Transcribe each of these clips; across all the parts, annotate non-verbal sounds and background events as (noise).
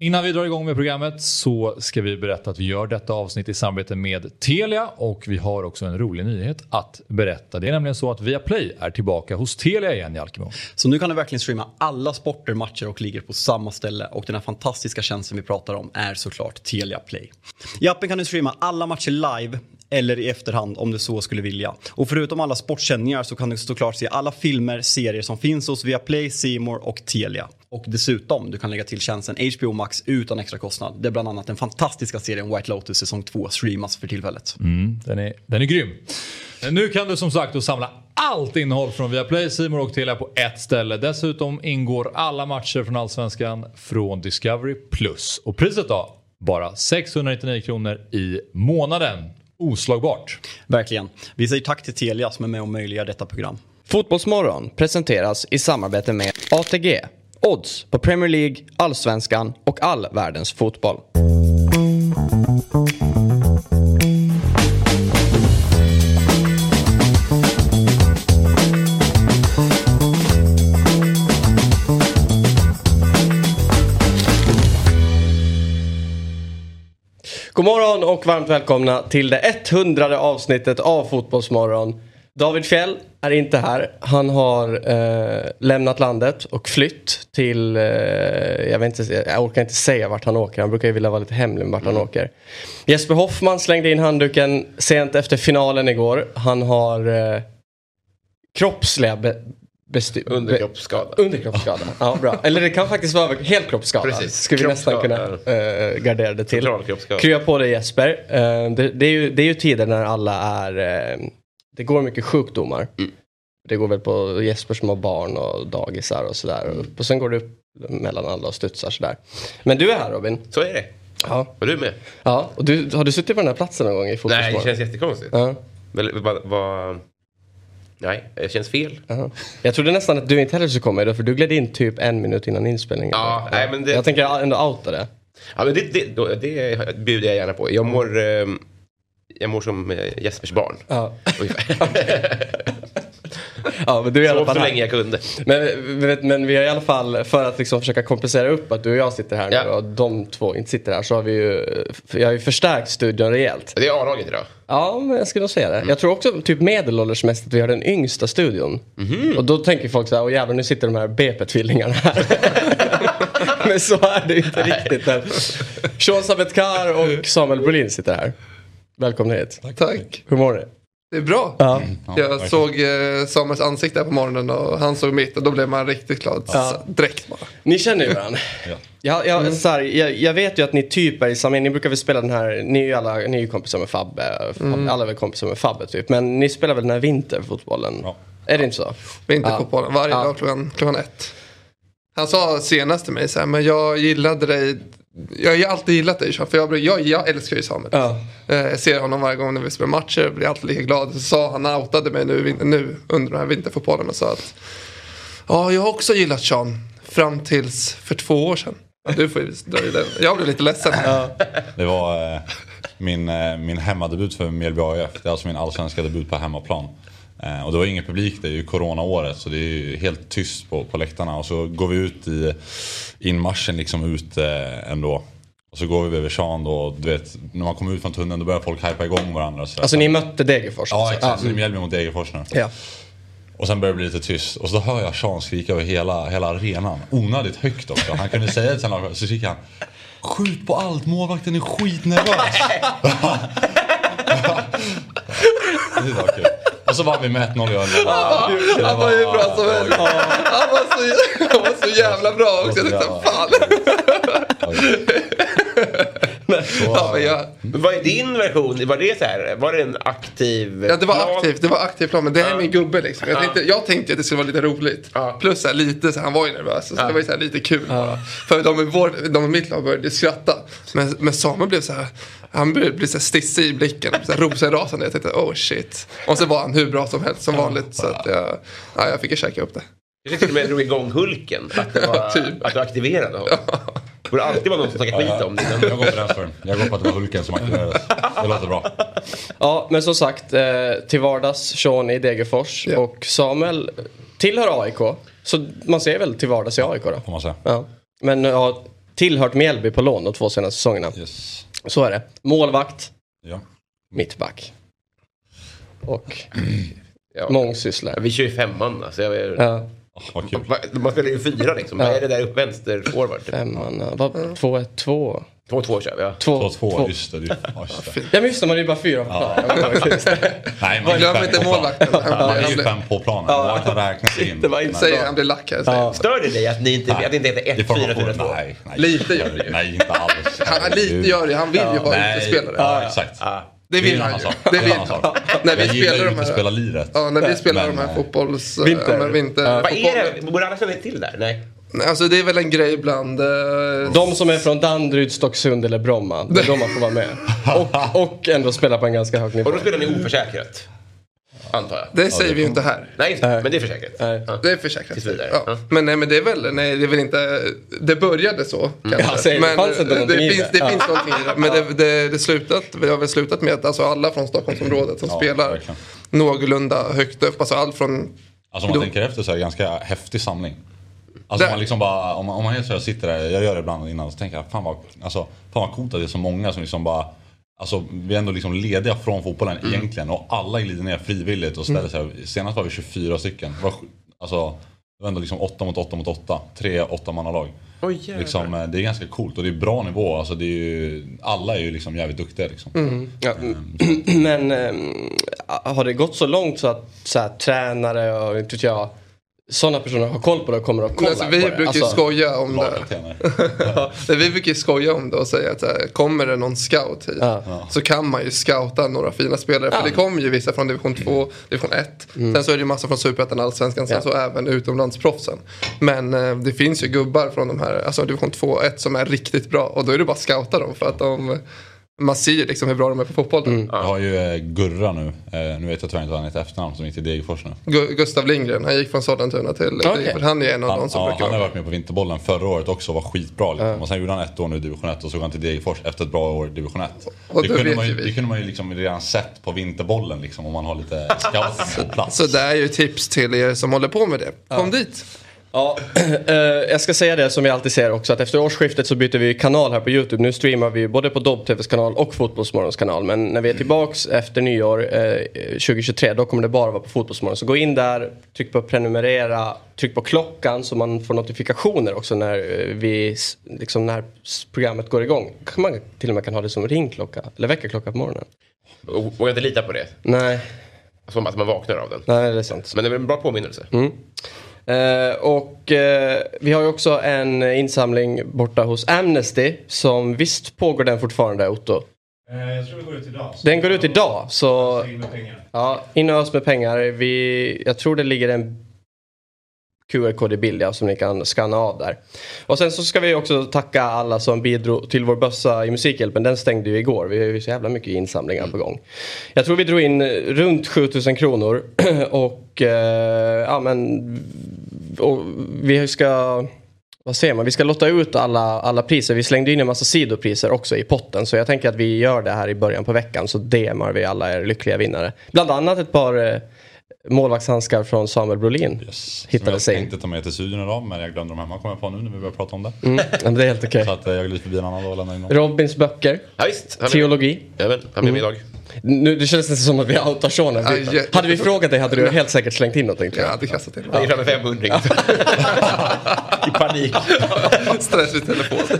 Innan vi drar igång med programmet så ska vi berätta att vi gör detta avsnitt i samarbete med Telia och vi har också en rolig nyhet att berätta. Det är nämligen så att Viaplay är tillbaka hos Telia igen Jalkemo. Så nu kan du verkligen streama alla sporter, matcher och ligger på samma ställe och den här fantastiska tjänsten vi pratar om är såklart Telia Play. I appen kan du streama alla matcher live eller i efterhand om du så skulle vilja. Och förutom alla sportsändningar så kan du såklart se alla filmer, serier som finns hos Viaplay, Simor och Telia. Och dessutom, du kan lägga till tjänsten HBO Max utan extra kostnad. Det är bland annat den fantastiska serien White Lotus säsong 2 streamas för tillfället. Mm, den, är, den är grym. Nu kan du som sagt då samla allt innehåll från Viaplay, Simor och Telia på ett ställe. Dessutom ingår alla matcher från Allsvenskan från Discovery+. Och priset då? Bara 699 kronor i månaden. Oslagbart. Verkligen. Vi säger tack till Telia som är med och möjliggör detta program. Fotbollsmorgon presenteras i samarbete med ATG. Odds på Premier League, Allsvenskan och all världens fotboll. God morgon och varmt välkomna till det 100 avsnittet av Fotbollsmorgon. David Fjell är inte här. Han har eh, lämnat landet och flytt till, eh, jag, vet inte, jag orkar inte säga vart han åker. Han brukar ju vilja vara lite hemlig med vart han åker. Jesper Hoffman slängde in handduken sent efter finalen igår. Han har eh, kroppsliga be- besty- Underkroppsskada. be- underkroppsskada. Ja, bra. Eller det kan faktiskt vara helkroppsskada. Precis. Skulle vi nästan kunna eh, gardera det till. Krya på dig Jesper. Eh, det, det, är ju, det är ju tider när alla är... Eh, det går mycket sjukdomar. Mm. Det går väl på Jesper som har barn och dagisar och sådär. Mm. Och sen går det upp mellan alla och studsar sådär. Men du är här Robin. Så är det. Ja. Var du med? ja. Och du, har du suttit på den här platsen någon gång i Nej, det känns jättekonstigt. Ja. Men, vad, vad... Nej, det känns fel. Ja. Jag trodde nästan att du inte heller skulle komma idag för du gled in typ en minut innan inspelningen. Ja, nej, men det- Jag tänker ändå outa det. Ja, men det, det, då- det bjuder jag gärna på. Jag mår, eh, jag mår som eh, Jespers barn. Ja. (laughs) Ja, men du är i alla fall så länge jag kunde. Men, men, men vi har i alla fall, för att liksom försöka kompensera upp att du och jag sitter här nu Ja. och de två inte sitter här så har vi ju, jag har ju förstärkt studion rejält. Det är A-laget idag. Ja, men jag skulle nog säga det. Jag tror också typ medelåldersmässigt att vi har den yngsta studion. Och då tänker folk så här, åh jävlar nu sitter de här BP-tvillingarna här. (laughs) (laughs) men så är det inte riktigt. än. Sean Sabetkar och Samuel Brolin sitter här. Välkomna hit. Tack. Hur mår du? Det är bra. Ja. Jag såg eh, Samuels ansikte här på morgonen och han såg mitt och då blev man riktigt glad. Ja. Direkt bara. Ni känner ju varandra. (laughs) Jag, jag, så här, jag, jag vet ju att ni typ är i samma, ni brukar väl spela den här, ni är ju alla, ni är ju kompisar med Fabbe, Fabbe alla är väl kompisar med Fabbe typ. Men ni spelar väl den här vinterfotbollen? Ja. Är det inte så? Vinterfotbollen varje Ja. dag klockan, klockan ett. Han sa senast till mig så här, men jag gillade dig. Jag har ju alltid gillat dig Sean, för jag, jag, jag älskar ju Samuel. Ja. Eh, Jag ser honom varje gång när vi spelar matcher, blir alltid lika glad. Så sa han, outade mig nu, nu under den här vinterfotbollen och sa att ja, jag har också gillat Sean fram tills för två år sedan. Ja, Du får ju dra i den. Jag blev lite ledsen. Det var eh, min, eh, min hemmadebut för Mjällby AIF. Det är alltså min allsvenska debut på hemmaplan. Eh, och det var ingen publik, det är ju coronaåret så det är ju helt tyst på, på läktarna. Och så går vi ut i inmarschen liksom ut eh, ändå. Och så går vi över Sean då, och du vet, när man kommer ut från tunneln då börjar folk hypa igång varandra. Så Alltså ni mötte Degerfors? Ja alltså. exakt, så det är Mjällby mot Degerfors nu. Ja. Och sen börjar det bli lite tyst. Och så hör jag Sean skrika över hela, hela arenan. Onödigt högt också. Han kunde säga det någon, så skriker han Skjut på allt, målvakten är skitnervös. (laughs) (laughs) det var kul. Och så vann vi med 1-0 i Ölme. Han var ju bra som helst. Han var så, han var så jävla bra också. Jag tänkte, fan. (laughs) Ja, men jag, Men vad är din version? Var det så här? Var det en aktiv ja, det var plan? aktivt. Det var aktiv plan. Men det är min gubbe liksom. Jag tänkte, jag tänkte att det skulle vara lite roligt. Ja. Plus så här, lite, så här, han var ju nervös. Så det var ju så här, lite kul bara. För de i, vår, de i mitt lag började skratta. Men, men Samuel blev så här. Han bli så stissig i blicken. Så rosenrasande. Jag tänkte oh shit. Och så var han hur bra som helst som vanligt. Så att jag, ja, jag fick ju käka upp det. Jag till och med drog igång Hulken. Att, det var, (laughs) Typ. att du aktiverade honom. Det borde alltid vara någon som snackar skit om Jag det. går på den. Jag går på att det var Hulken som aktiverades. Det låter bra. Ja, men som sagt, eh, till vardags Sean i Degerfors Ja. och Samuel tillhör AIK. Så man ser väl till vardags i AIK då? Får man säga. Ja. Men ja, tillhört Mjällby på lån de två senaste säsongerna. Yes. Så är det. Målvakt, Ja. mittback. Och (clears throat) Ja. mångsysslare. Vi kör ju femman alltså. Jag är... Ja, Oh, Man spelar ju fyra liksom. Vad är det där upp vänster forward? Typ? femman. Vad- Två, ett, två. Två, två kör vi ja. Två, 2-2, just det. ja, just det. Ja men just det, man är ju bara fyra på planen. Nej, man Glöm inte målvakten. Han, Man är ju fem på planen. Målvakten räknas in. Det var inte säger han blir lack här. säger han. Stör det dig att, ni inte, att det inte heter I 1, 4, 4, formationen? 2? Nej, nej. Lite gör det ju. Nej, inte alls. Han, lite gör det, han vill ju vara utespelare. Ja, exakt. Det vill han ju. Det vill han. sak. När vi Jag gillar spelar ju de inte att här- spela liret. Ja, när vi spelar de här fotbolls... Vinter. Ja, Ja. Vad fotboll. är det? Borde alla känna till det där? Nej. Nej, Alltså det är väl en grej bland... eh, De som är från Danderyd, Stocksund eller Bromma, det är de man får vara med. Och, och ändå spela på en ganska hög nivå. Och då spelar ni oförsäkrat? Antar jag. Det säger vi ju inte här. Nej, det. Men det är försäkrat. Nej. Ja. Det är försäkrat. Tills vidare. Ja. Men nej, men det är väl, nej, det är väl inte, det började så kanske. Ja, säg, det men fanns inte det, någonting i finns, det. det Ja. finns någonting i det. Men det, det, det, slutat, det har väl slutat med att alltså alla från Stockholmsområdet som Ja, spelar verkligen. någorlunda högt upp, alltså allt från Alltså om man Då- tänker efter så är det ganska häftig samling. Alltså om man liksom bara, om man, om man helt seriöst sitter där, jag gör det ibland innan, så tänker jag fan vad, alltså, fan vad coolt att det är så många som liksom bara Alltså vi är ändå liksom lediga från fotbollen Mm. egentligen och alla glider ner frivilligt och ställer sig. Senast var vi 24 stycken. Det var, alltså, det var ändå liksom 8 mot 8 mot 8. Tre åttamannalag. Jävlar. liksom, eh, det är ganska coolt och det är bra nivå. Alltså, det är ju, alla är ju liksom jävligt duktiga. Liksom. Mm. Ja, (clears throat) men ehm, har det gått så långt så att så här, tränare och inte vet jag, sådana personer har koll på det och kommer att kolla Alltså, vi på det? brukar ju Alltså, skoja om det. Nej, (laughs) vi brukar ju skoja om det och säga att här, kommer det någon scout hit Ja. så kan man ju scouta några fina spelare. För det kommer ju vissa från division 2, division 1. Sen så är det ju massa från superettan, allsvenskan, sen Mm. Ja. så även utomlandsproffsen. Men eh, det finns ju gubbar från de här, alltså division 2 och 1 som är riktigt bra. Och då är det bara att scouta dem för att de, man ser ju liksom hur bra de är på fotboll. Mm. Jag har ju eh, Gurra nu. Eh, nu vet jag tyvärr inte vad han heter efternamn som gick till Degerfors nu. Gu- Gustav Lindgren, han gick från Sollentuna till Okej. Degerfors. Han är en av Han, de som ja, brukar han har varit med på Vinterbollen förra året också och var skitbra. Liksom. Och sen gjorde han ett år nu i division 1 och så går han till Degerfors efter ett bra år i division 1. Och Det kunde, man ju ju, vi. det kunde man ju liksom redan sett på Vinterbollen liksom, om man har lite (laughs) scouting på plats. Så det är ju tips till er som håller på med det. Kom dit. Ja, (clears throat) eh, jag ska säga det som jag alltid säger också att efter årsskiftet så byter vi kanal här på YouTube. Nu streamar vi både på Dobb-TVs kanal och Fotbollsmorgons kanal. Men när vi är tillbaks efter nyår eh, 2023 då kommer det bara vara på Fotbollsmorgon. Så gå in där, tryck på prenumerera, tryck på klockan så man får notifikationer också när eh, vi liksom när programmet går igång. Kan man till och med kan ha det som ringklocka eller väckarklocka på morgonen. Vågar inte lita på det. Nej, Som att man vaknar av den. nej det är sant. Men det är en bra påminnelse. Eh, och eh, vi har ju också en insamling borta hos Amnesty som visst pågår den fortfarande Otto? Eh, Jag tror det går ut idag. Den går ut idag så in med pengar. ja, in och ös med pengar. Vi, jag tror det ligger en QR-kod i bild ja, som ni kan scanna av där. Och sen så ska vi också tacka alla som bidrog till vår bössa i Musikhjälpen. Den stängde ju igår. Vi har ju så jävla mycket insamlingar på gång. Jag tror vi drog in runt 7000 kronor (clears throat) och eh, ja men vi ska vad säger man? Vi ska lotta ut alla, alla priser. Vi slängde in en massa sidopriser också i potten. Så jag tänker att vi gör det här i början på veckan. Så DMar vi alla er lyckliga vinnare. Bland annat ett par eh, målvaktshandskar från Samuel Brolin. Yes. Hittade Som jag sig tänkte ta med till studion idag men jag glömde dem hemma kommer jag på nu när vi börjar prata om det. Mm, ja, men det är helt okej. Så att eh, jag glider förbi en annan dag och lämnar in dem. Robins böcker. Ja, visst. Är- Teologi. Jajamän, han blir med idag. Nu, det känns nästan som att vi outar Sean. Aj, aj. Hade vi frågat dig hade du helt säkert slängt in någonting. Jag jag. hade kastat in. Han är framme 500. (laughs) I panik. Stress vid telefon. (laughs)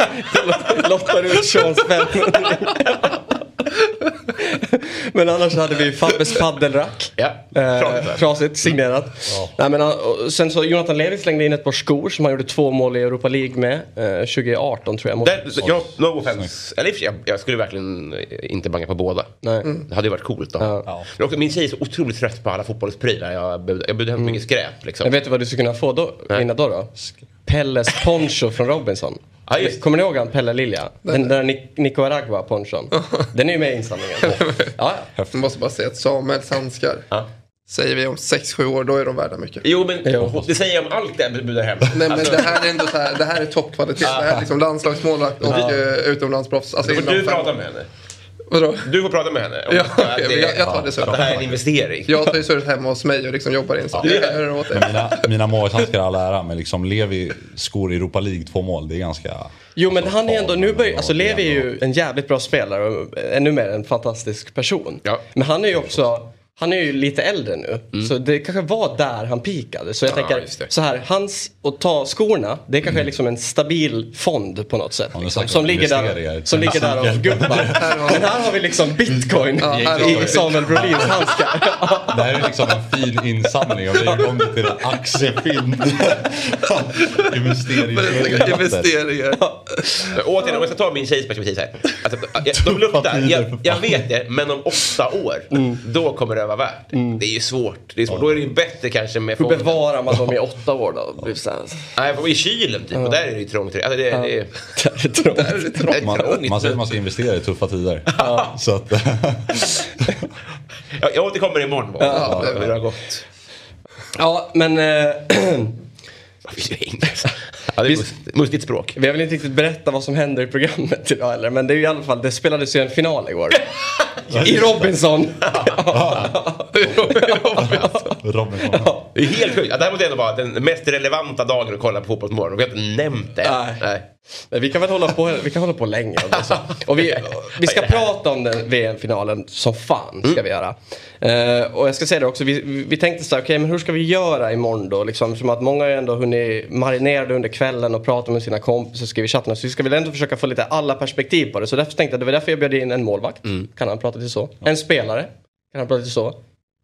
Lottar ut Seans 500. Men annars hade vi Fabbes paddelrack. Ja, Eh, trasigt, signerat. Nej, men, han- och sen så Jonathan Levi slängde in ett par skor som han gjorde två mål i Europa League med. Eh, 2018 tror jag. Mot- Där, jag, no offense. Eller jag, jag skulle verkligen eh, inte banga på båda. Nej. Det hade ju varit coolt då. Ja. Men också, min tjej är så otroligt trött på alla fotbollsprylar. Jag bjuder, jag bjuder hem mycket skräp liksom. Jag vet du vad du skulle kunna få då, vinna då? då? Pelles poncho från Robinson. Ja, just. Kommer ni ihåg han Pelle Lilja? Den där Nic- Nicaragua-ponchon. (laughs) Den är ju med i insamlingen. Ja, ja. Jag måste bara säga att Samuels handskar, Ja. säger vi om 6-7 år, då är de värda mycket. Jo men Jo. det säger jag om allt jag bjuder hem. Nej men Alltså, det här är ändå så här, det här är toppkvalitet. Det här är liksom landslagsmålvakt och Ja. uh, utomlandsproffs. Alltså då får du fem prata med henne. Vadå? Du får prata med henne. om Ja, att det- jag- jag tar det. Att det här är en investering. Jag tar ju suttit hemma hos mig och liksom jobbar in så jag kan göra det åt mina, mina i all ära, men liksom Levi skor i Europa League två mål. Det är ganska... Jo men han är ändå, nu börjar, alltså Ja, Levi är ju en jävligt bra spelare och ännu mer en fantastisk person. Ja. Men han är ju också, han är ju lite äldre nu. Så det kanske var där han pikade. Så jag Mm. Ja, tänker så här, hans, att ta skorna, det kanske är liksom en stabil fond på något sätt. är Liksom, som, ligger där, som ligger där och gubbar. (laughs) Men här har vi liksom bitcoin i. Samuel Brolins handskar. (laughs) Det här är liksom en fin insamling och vi är igång till. Investeringsmöjligheter. Investeringar. (laughs) Återigen, om jag ska ta min tjejs perspektiv så här. Alltså, jag, de luktar, jag, jag vet det, men om åtta år, då kommer det vara värt. Det är ju svårt. Det är svårt. Då är det ju bättre kanske med Hur bevarar man dem i åtta år då? Det Nej, i kylen typ. Och där är det ju trångt. Alltså, det, det, Det är trångt. det är Man, trångt. man säger att man ska investera i tuffa tider. (laughs) Så att, (laughs) Jag, jag återkommer imorgon. bara. Ja, Hur det har gått. Ja men (clears throat) eh, (laughs) Ja, det är must, mustigt språk. Vi har väl inte riktigt berättat vad som händer i programmet idag heller. Men det är ju i alla fall, det spelades ju en final igår. (laughs) I Robinson. (laughs) Robinson. Det är helt sjukt. Ja, det här måste ändå vara den mest relevanta dagen att kolla på Fotbollsmorgon. Vi har inte nämnt det. Nej. Nej. Men vi kan väl hålla på, vi kan hålla på länge. om det är så. (laughs) Och vi, vi ska prata om den VM-finalen som fan ska vi göra. Eh, och jag ska säga det också, vi, vi tänkte så här, okej men hur ska vi göra imorgon då? Liksom, som att många har ändå hunnit marinera under kvällen och prata med sina kompisar och skriva i chatten. Så vi ska väl ändå försöka få lite alla perspektiv på det. Så därför tänkte jag, det var därför jag bjöd in en målvakt. Kan han prata lite så? En spelare. Kan han prata lite så?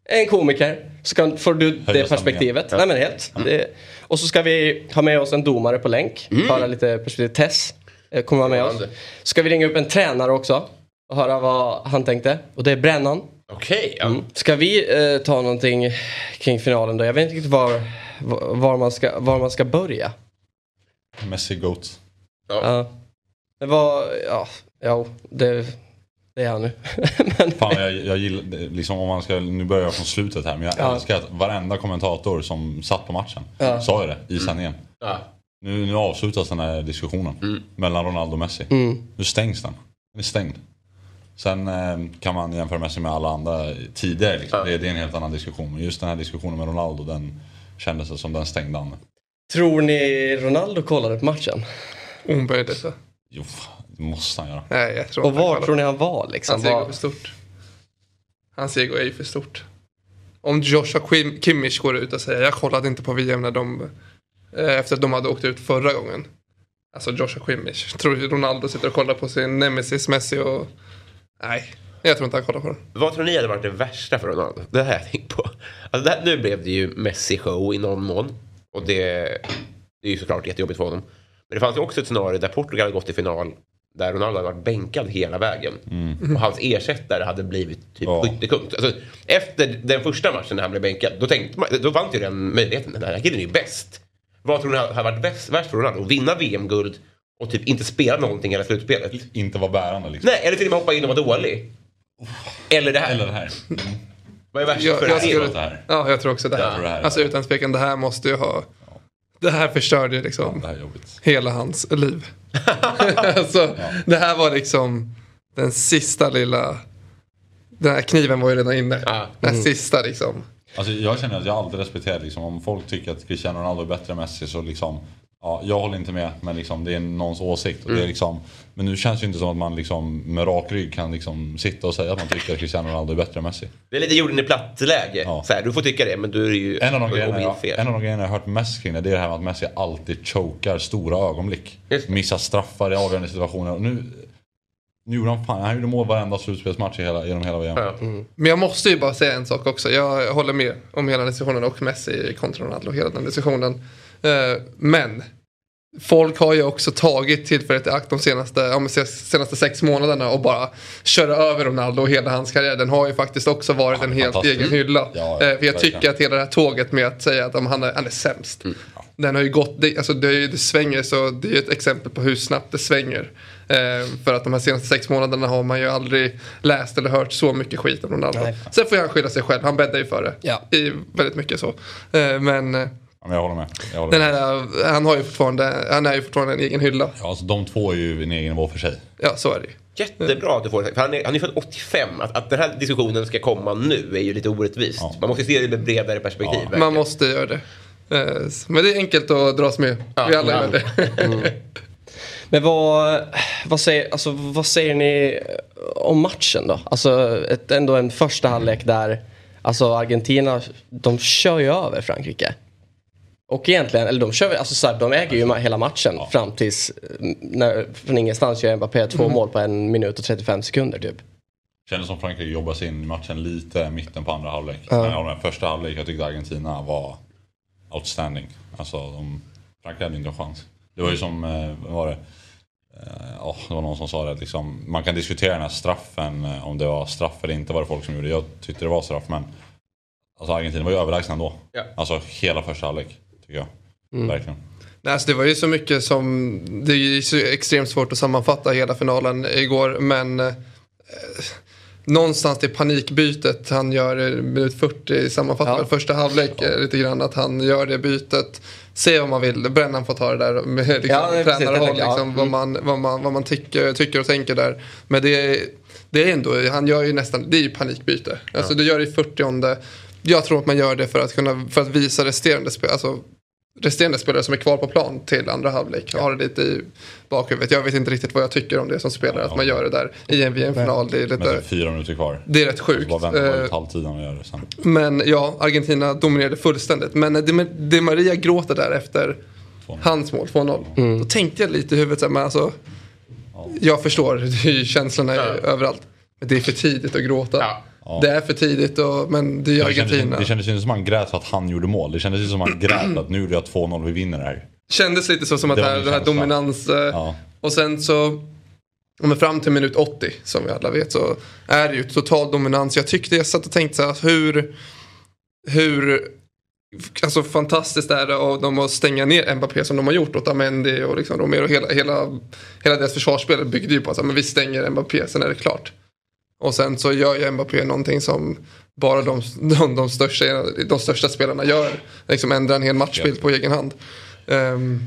En komiker. Så kan, får du det perspektivet. Nej men helt. Det, och så ska vi ha med oss en domare på länk. Höra lite perspektiv. Tess eh, kommer vara med oss. Ska vi ringa upp en tränare också. Och höra vad han tänkte. Och det är Brännan. Okej. ja. Ska vi eh, ta någonting kring finalen då? Jag vet inte riktigt var, var, man, ska, var man ska börja. Messi Goat. Ja. Det var, ja, ja det, det är han nu. (laughs) men, Fan, jag, jag gillar, liksom om man ska, nu börjar jag från slutet här, men jag Ja. älskar att varenda kommentator som satt på matchen Ja. sa ju det i sändningen. Ja. Nu, nu avslutas den här diskussionen mellan Ronaldo och Messi. mm, Nu stängs den. Den är stängd. Sen eh, kan man jämföra Messi med alla andra tidigare. Liksom. Ja. Det, det är en helt annan diskussion. Men just den här diskussionen med Ronaldo, den kändes som den stängde han. tror ni Ronaldo kollade på matchen? Omöjligt. så. Jo, det måste han göra. Nej, jag tror Och var tror ni han var liksom? Hans ego är för stort. Hans ego är ju för stort. Om Joshua Kim- Kimmich går ut och säger jag kollade inte på VM när de eh, efter att de hade åkt ut förra gången. Alltså Joshua Kimmich. Tror du Ronaldo sitter och kollar på sin nemesis Messi och nej, jag tror inte han kollar på den. Vad tror ni hade varit det värsta för Ronaldo? Det här jag tänkt på. Alltså här, nu blev det ju Messi-show i någon mån. Och det, det är ju såklart jättejobbigt för honom. Men det fanns ju också ett scenario där Portugal hade gått till final. Där Ronaldo hade varit bänkad hela vägen. Och hans ersättare hade blivit typ Ja. skyttekung. Alltså, efter den första matchen när han blev bänkad. Då, tänkte man, då fanns ju den möjligheten. Den här killen är ju bäst. Vad tror ni hade varit bäst, värst för Ronaldo? Att vinna VM-guld och typ inte spela någonting hela slutspelet? Inte vara bärande liksom. Nej, eller till och med hoppa in och vara dålig. Eller det här. Eller det här. Vad är värst Jag, för jag det? skulle, det här. ja, jag tror också det tror det här. här. Alltså utan tvekan, det här måste ju ha... Det här förstörde ju Ja, liksom det här hela hans liv. (laughs) alltså, Det här var liksom den sista lilla... Den här kniven var ju redan inne. Ja. Den sista liksom. Alltså, jag känner att jag alltid respekterar liksom, om folk tycker att Cristiano Ronaldo är bättre än Messi så liksom Ja, jag håller inte med men liksom, det är någons åsikt. Och det är liksom, men nu känns det inte som att man liksom, med rak rygg kan liksom, sitta och säga att man tycker att Cristiano Ronaldo är bättre än Messi. Det är lite jorden i platt-läge. Ja. Så här, Du får tycka det, men du är ju En av, de grejerna, jag, fel. en av de grejerna jag har hört mest kring det, det är det här med att Messi alltid chokar stora ögonblick. Missar straffar i avgörande situationer. Och nu, nu gjorde han fan, han gjorde mål varenda slutspelsmatch i hela, genom hela VM. Ja. Men jag måste ju bara säga en sak också. Jag håller med om hela diskussionen och Messi kontra Ronaldo, hela den diskussionen. Eh, Men folk har ju också tagit tillfället i akt de senaste, ja, senaste sex månaderna och bara köra över Ronaldo och hela hans karriär. Den har ju faktiskt också varit en helt egen hylla. Ja, ja, Eh, För jag tycker att hela det här tåget med att säga att om han, är, han är sämst. Den har ju gått, det, alltså det, är ju- det svänger så det är ju ett exempel på hur snabbt det svänger. Eh, för att de här senaste sex månaderna har man ju aldrig läst eller hört så mycket skit om Ronaldo. Nej. Sen får han skylla sig själv, han bäddar ju för det. Ja. I väldigt mycket så. Eh, men eh, Ja, men jag håller med. Jag håller Den med. här, han, har ju fortfarande, han är ju fortfarande en egen hylla. Ja, alltså, de två är ju en egen nivå för sig. Ja, så är det ju. Jättebra att du får det. För han är, han är född 85. Att, att den här diskussionen ska komma nu är ju lite orättvist. Ja. Man måste se det i ett bredare perspektiv. Ja. Man måste göra det. Eh, Men det är enkelt att dras med. Vi alla Ja. gör det. (laughs) Men vad, vad, säger, alltså, vad säger ni om matchen då? Alltså ett, ändå en första halvlek där alltså Argentina, de kör ju över Frankrike. Och egentligen, eller de kör alltså så här, de äger ju ma- hela matchen fram tills eh, när, från ingenstans gör Mbappé två mål på en minut och 35 sekunder typ. Kändes som Frankrike jobbade sig in i matchen lite i mitten på andra halvlek. Håller med. Första halvlek, jag tyckte Argentina var outstanding. Alltså, de, Frankrike hade inte en chans. Det var ju som, eh, vad var det? Ja, det var någon som sa det att liksom, man kan diskutera den här straffen, om det var straff eller inte var det folk som gjorde. Jag tyckte det var straff men alltså Argentina var ju överlägsna ändå. Ja. Alltså hela första halvlek, tycker jag. Verkligen. Nej, alltså det var ju så mycket som, det är ju så extremt svårt att sammanfatta hela finalen igår men eh, någonstans det panikbytet han gör i minut 40 sammanfattar Ja. väl första halvlek eh, lite grann att han gör det bytet. Se vad man vill, Brännan får ta det där med (laughs) liksom, Ja, tränarhåll, ja. liksom, vad, man, vad, man, vad man tycker, tycker och tänker där. Men det är, det är ändå, han gör ju nästan, det är ju panikbyte. Alltså det gör det i 40 Jag tror att man gör det för att kunna, för att visa resterande spel, alltså resterande spelare som är kvar på plan till andra halvlek. Har det lite i bakhuvudet. Jag vet inte riktigt vad jag tycker om det som spelare. Att man gör det där i en VM-final. Det är, lite, typ fyra minuter kvar. det är rätt sjukt. bara vänta Eh, ut halvtiden och gör det sen. Men ja, Argentina dominerade fullständigt. Men det, det Maria gråter där efter hans mål, 2-0. Då tänkte jag lite i huvudet så här, men alltså. Jag förstår, (laughs) är känslorna är överallt. Men det är för tidigt att gråta. Ja. Ja. Det är för tidigt och, men det är Det kändes, Argentina. det kändes ju som att han grät för att han gjorde mål. Det kändes ju som att han grät att nu är det 2-0 vi vinner det här. Kändes lite så som att Det här, den här dominans. Ja. Och sen så. Men fram till minut 80 som vi alla vet så är det ju total dominans. Jag tyckte jag satt och tänkte så här hur. Hur. Alltså fantastiskt är det av dem att stänga ner Mbappé som de har gjort. Otamendi och liksom Romero. Hela, hela, hela deras försvarsspel byggde ju på att men vi stänger Mbappé sen är det klart. Och sen så gör ju Mbappé någonting som bara de, de, de, största, de största spelarna gör. Liksom ändra en hel matchbild på egen hand. Ehm,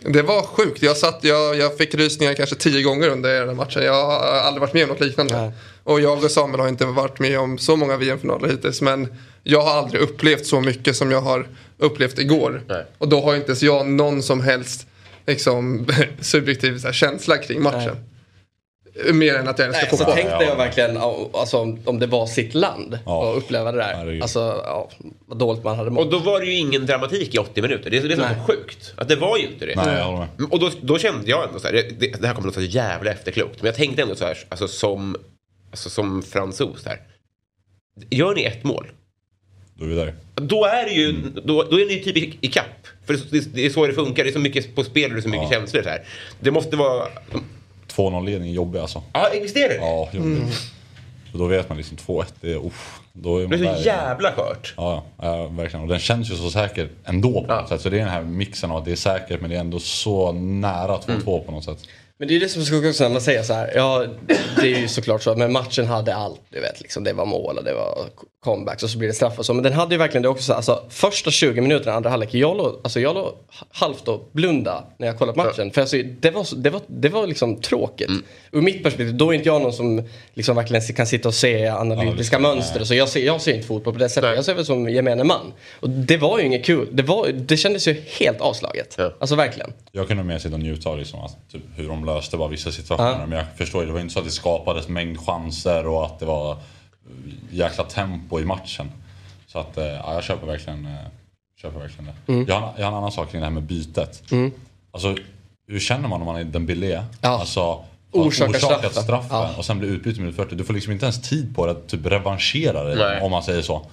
det var sjukt. Jag, satt, jag, jag fick rysningar kanske tio gånger under den matchen. Jag har aldrig varit med om något liknande. Nej. Och jag och Samuel har inte varit med om så många VM-finaler hittills. Men jag har aldrig upplevt så mycket som jag har upplevt igår. Nej. Och då har inte ens jag någon som helst liksom, (laughs) subjektiv här, känsla kring matchen. Mer än att jag älskar Nej, så fotboll. tänkte jag verkligen alltså, om- om det var sitt land Ja. och uppleva det där. Herregud. Alltså ja, vad dåligt man hade Och mått. då var det ju ingen dramatik i 80 minuter. Det är det så sjukt. Att det var ju inte det. Nej, jag. Och då, då kände jag ändå så här, det, det, det här kommer att låta så jävla efterklokt. Men jag tänkte ändå så här, alltså som, alltså som fransos här. Gör ni ett mål, Då är vi där. då är det ju, Mm. då, då är ni typ i, i kapp. För det, det, det är så det funkar, det är så mycket på spel och det är så mycket Ja. känslor så här. Det måste vara, 2-0 ledning är jobbig alltså. ja visst är det? Ja, jobbig. Så då vet man liksom 2-1, det är, uff, då är Det är där. så jävla skört. Ja, ja, verkligen. Och den känns ju så säker ändå på Ja. något sätt. Så det är den här mixen av att det är säkert men det är ändå så nära 2-2 på något sätt. Men det är det som när man säger så här. Ja, det är ju såklart så. Men matchen hade allt. Du vet, liksom, det var mål och det var comebacks och så blir det straff och så. Men den hade ju verkligen det också. Alltså, första 20 minuterna andra halvlek. Jag låg, alltså, jag låg halvt och blunda när jag kollat matchen. För alltså, det var, det var, det var liksom tråkigt. Ur mitt perspektiv, då är inte jag någon som liksom verkligen kan sitta och se analytiska Ja, mönster. Så jag, ser, jag ser inte fotboll på det sättet. Nej. Jag ser väl som gemene man. Och det var ju inget kul. Det, var, det kändes ju helt avslaget. Ja. Alltså verkligen. Jag kunde mer sitta och njuta av liksom, att, typ, hur de löste bara vissa situationer. Ja. Men jag förstår ju, det var inte så att det skapades mängd chanser och att det var jäkla tempo i matchen. Så att, eh, ja, jag köper verkligen, eh, köper verkligen det. Mm. Jag, har, jag har en annan sak kring det här med bytet. Alltså, hur känner man om man är Dembélé? Ja. Alltså, har Orsakar orsakat straffen. straffen Ja. och sen blir utbytt i minut 40. Du får liksom inte ens tid på det att typ revanschera dig Nej. om man säger så.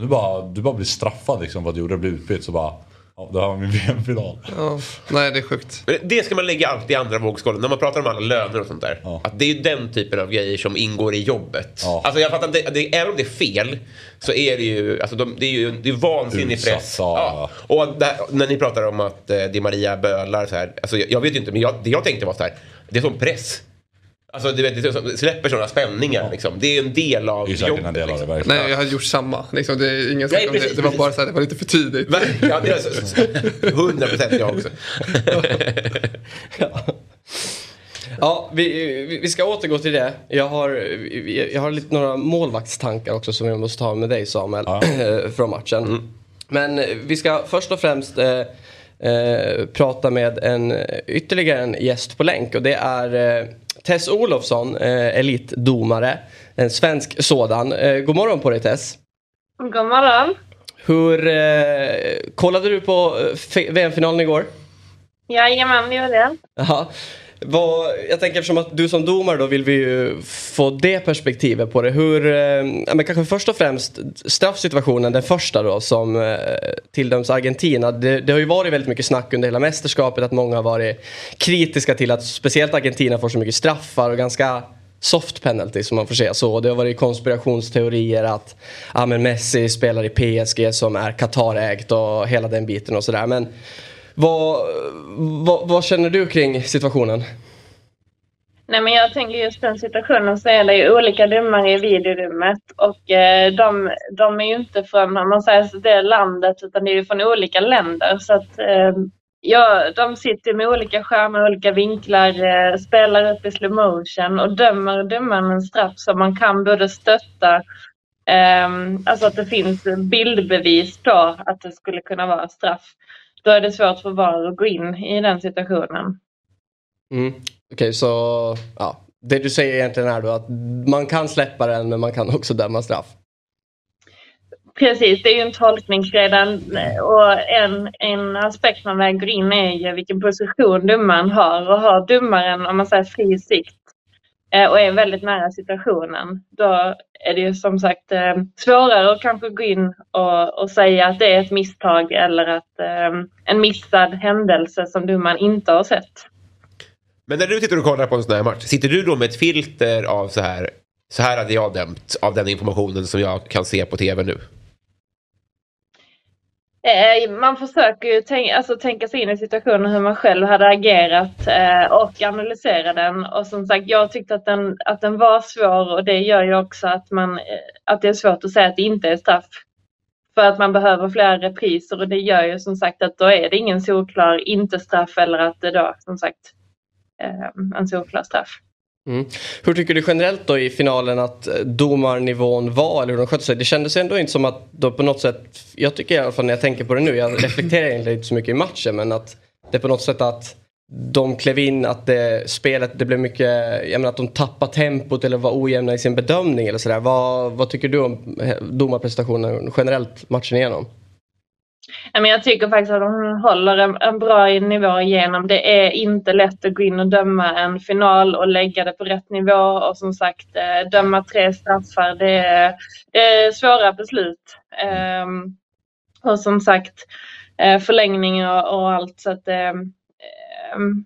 Du bara, du bara blir straffad liksom för att du gjorde det, blir utbytt så bara, ja, det här var min VM-final. Ja, nej, det är sjukt. Men det ska man lägga alltid i andra vågskålen när man pratar om alla löner och sånt där. Ja. Att det är ju den typen av grejer som ingår i jobbet. Ja. Alltså jag fattar inte, det, även om det är fel så är det ju, alltså de, det är ju det är vansinnig Utsatt, press. ja. Och där, när ni pratar om att eh, Di Maria bölar så här, alltså jag, jag vet ju inte men jag, det jag tänkte var så här, det är som press. Alltså du vet, det släpper sådana spänningar liksom. Det är en del av Det är säkert en del av det, liksom. verkligen. Nej, jag hade gjort samma. Liksom, det är ingen Nej, om det. precis, Det var precis. bara så här, det var lite för tidigt. Ja, det är så- 100 procent jag också. (laughs) Ja, vi, vi- vi ska återgå till det. Jag har, jag har lite, några målvaktstankar också som jag måste ta med dig Samuel Ja. (clears throat) från matchen. Men vi ska först och främst eh, eh, prata med en, ytterligare en gäst på länk och det är eh, Tess Olofsson, eh, elitdomare. En svensk sådan. Eh, god morgon på dig Tess. God morgon. Hur eh, kollade du på eh, VM-finalen igår? Jajamän, det gjorde jag. Vad, jag tänker eftersom att du som domare då vill vi ju få det perspektivet på det. Hur, eh, men kanske först och främst straffsituationen, den första då som eh, tilldöms Argentina. Det, det har ju varit väldigt mycket snack under hela mästerskapet att många har varit kritiska till att speciellt Argentina får så mycket straffar och ganska soft penalty som man får säga så. Det har varit konspirationsteorier att ah, men Messi spelar i PSG som är Qatarägt och hela den biten och sådär. Men vad, vad, vad känner du kring situationen? Nej, men jag tänker just den situationen så är det ju olika domare i videorummet och eh, de, de är ju inte från, om man säger så, det landet utan det är ju från olika länder. Så att, eh, ja, de sitter med olika skärmar, olika vinklar, eh, spelar upp i slow motion och dömer domaren en straff som man kan både stötta eh, alltså att det finns bildbevis på att det skulle kunna vara straff. Då är det svårt för VAR att gå in i den situationen. Mm. Okej, så ja, det du säger egentligen är då att man kan släppa den men man kan också döma straff. Precis, det är ju en tolkningsgrej och en, en aspekt man väger in är ju vilken position domaren har. Och har domaren, om man säger fri sikt Eh, och är väldigt nära situationen, då är det ju som sagt eh, svårare att kanske gå in och, och säga att det är ett misstag eller att eh, en missad händelse som domaren inte har sett. Men när du sitter och kollar på en sån här match, sitter du då med ett filter av så här, så här hade jag dömt av den informationen som jag kan se på tv nu? Eh, man försöker ju tänka, alltså, tänka sig in i situationen hur man själv hade agerat eh, och analysera den. Och som sagt, jag tyckte att den, att den var svår och det gör ju också att, man, eh, att det är svårt att säga att det inte är straff. För att man behöver flera repriser och det gör ju som sagt att då är det ingen solklar inte straff eller att det då som sagt eh, en solklar straff. Mm. Hur tycker du generellt då i finalen att eh, domarnivån var eller hur de skötte sig? Det kändes ändå inte som att de på något sätt, jag tycker i alla fall när jag tänker på det nu, jag reflekterar egentligen inte så mycket i matchen men att det på något sätt att de klev in, att det, spelet, det blev mycket, jag menar att de tappade tempot eller var ojämna i sin bedömning eller sådär. Vad, vad tycker du om eh, domarprestationen generellt matchen igenom? Men jag tycker faktiskt att de håller en, en bra nivå igenom. Det är inte lätt att gå in och döma en final och lägga det på rätt nivå och som sagt eh, döma tre straffar. Det är, det är svåra beslut. Ehm, och som sagt eh, förlängning och, och allt. Så att, ehm, ehm,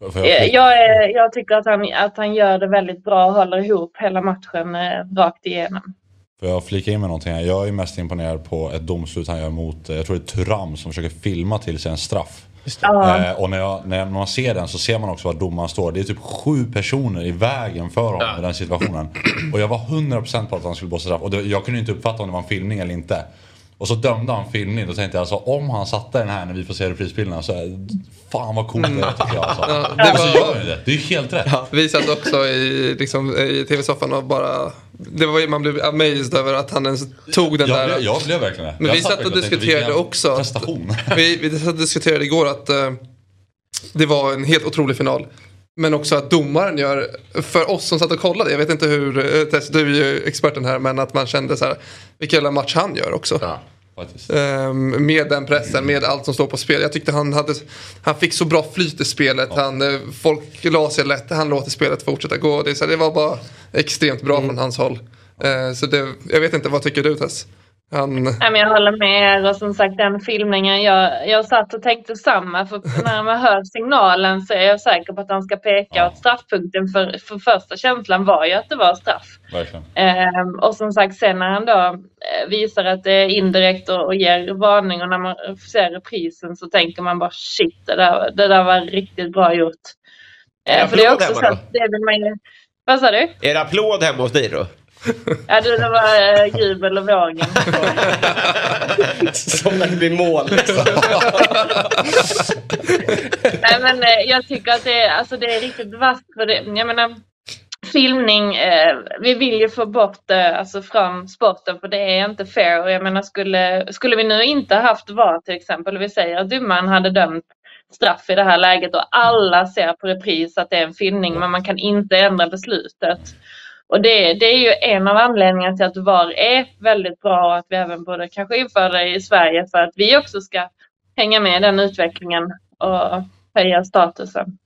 jag flika- jag, tycker att han, att han gör det väldigt bra och håller ihop hela matchen eh, rakt igenom. Får jag flika in med någonting här? Jag är mest imponerad på ett domslut han gör mot, eh, jag tror det är Turam som försöker filma till sig en straff. Ja. Eh, och när, jag, när man ser den så ser man också var domaren står. Det är typ sju personer i vägen för honom i den situationen. Och jag var 100% på att han skulle blåsa straff. Och det, jag kunde inte uppfatta om det var en filmning eller inte. Och så dömde han filmning. Då tänkte jag alltså om han satte den här när vi får se reprisbilderna så är, fan vad coolt det är tycker jag. Alltså. Ja, det och så var- gör ju det. Det är ju helt rätt. Vi satt också i, liksom, i tv-soffan och bara... Det var, man blev amazed över att han ens tog den Jag där... blev, jag blev verkligen det. Men jag vi satt och diskuterade också Prestation. (laughs) Vi, vi satt och diskuterade igår att eh, det var en helt otrolig final. Men också att domaren gör, för oss som satt och kollade, jag vet inte hur, eh, Tess, du är ju experten här, men att man kände så här, vilken jävla match han gör också. Ja. Ehm, med den pressen, med allt som står på spel. Jag tyckte han hade, han fick så bra flyt i spelet. Han, eh, folk la sig lätt, han låter spelet fortsätta gå. Det, så det var bara extremt bra från hans håll. Eh, så det, jag vet inte, vad tycker du Tess? Han, Nej, men jag håller med er och som sagt den filmningen, jag, jag satt och tänkte samma för när man hör signalen så är jag säker på att han ska peka och att straffpunkten för, för första känslan var ju att det var straff. Ehm, och som sagt sen när han då eh, visar att det är indirekt och, och ger varning och när man ser reprisen så tänker man bara shit det där, det där var riktigt bra gjort. Är det Eh, för det är applåd också så att det vill man ju... Vad sa du? Är det applåd hemma hos dig då? (laughs) Ja, det, det var uh, jubel och vågen. (laughs) Som när det blir mål. Liksom. (laughs) Nej, men eh, jag tycker att det, är- alltså, det är riktigt vasst. För det, jag menar, filmning, eh, vi vill ju få bort det alltså, från sporten för det är inte fair. Och jag menar, skulle, skulle vi nu inte haft VAR till exempel, och vi säger att domaren hade dömt straff i det här läget och alla ser på repris att det är en filmning men man kan inte ändra beslutet. Och det, det är ju en av anledningarna till att VAR är väldigt bra och att vi även borde kanske införa det i Sverige för att vi också ska hänga med i den utvecklingen och höja statusen.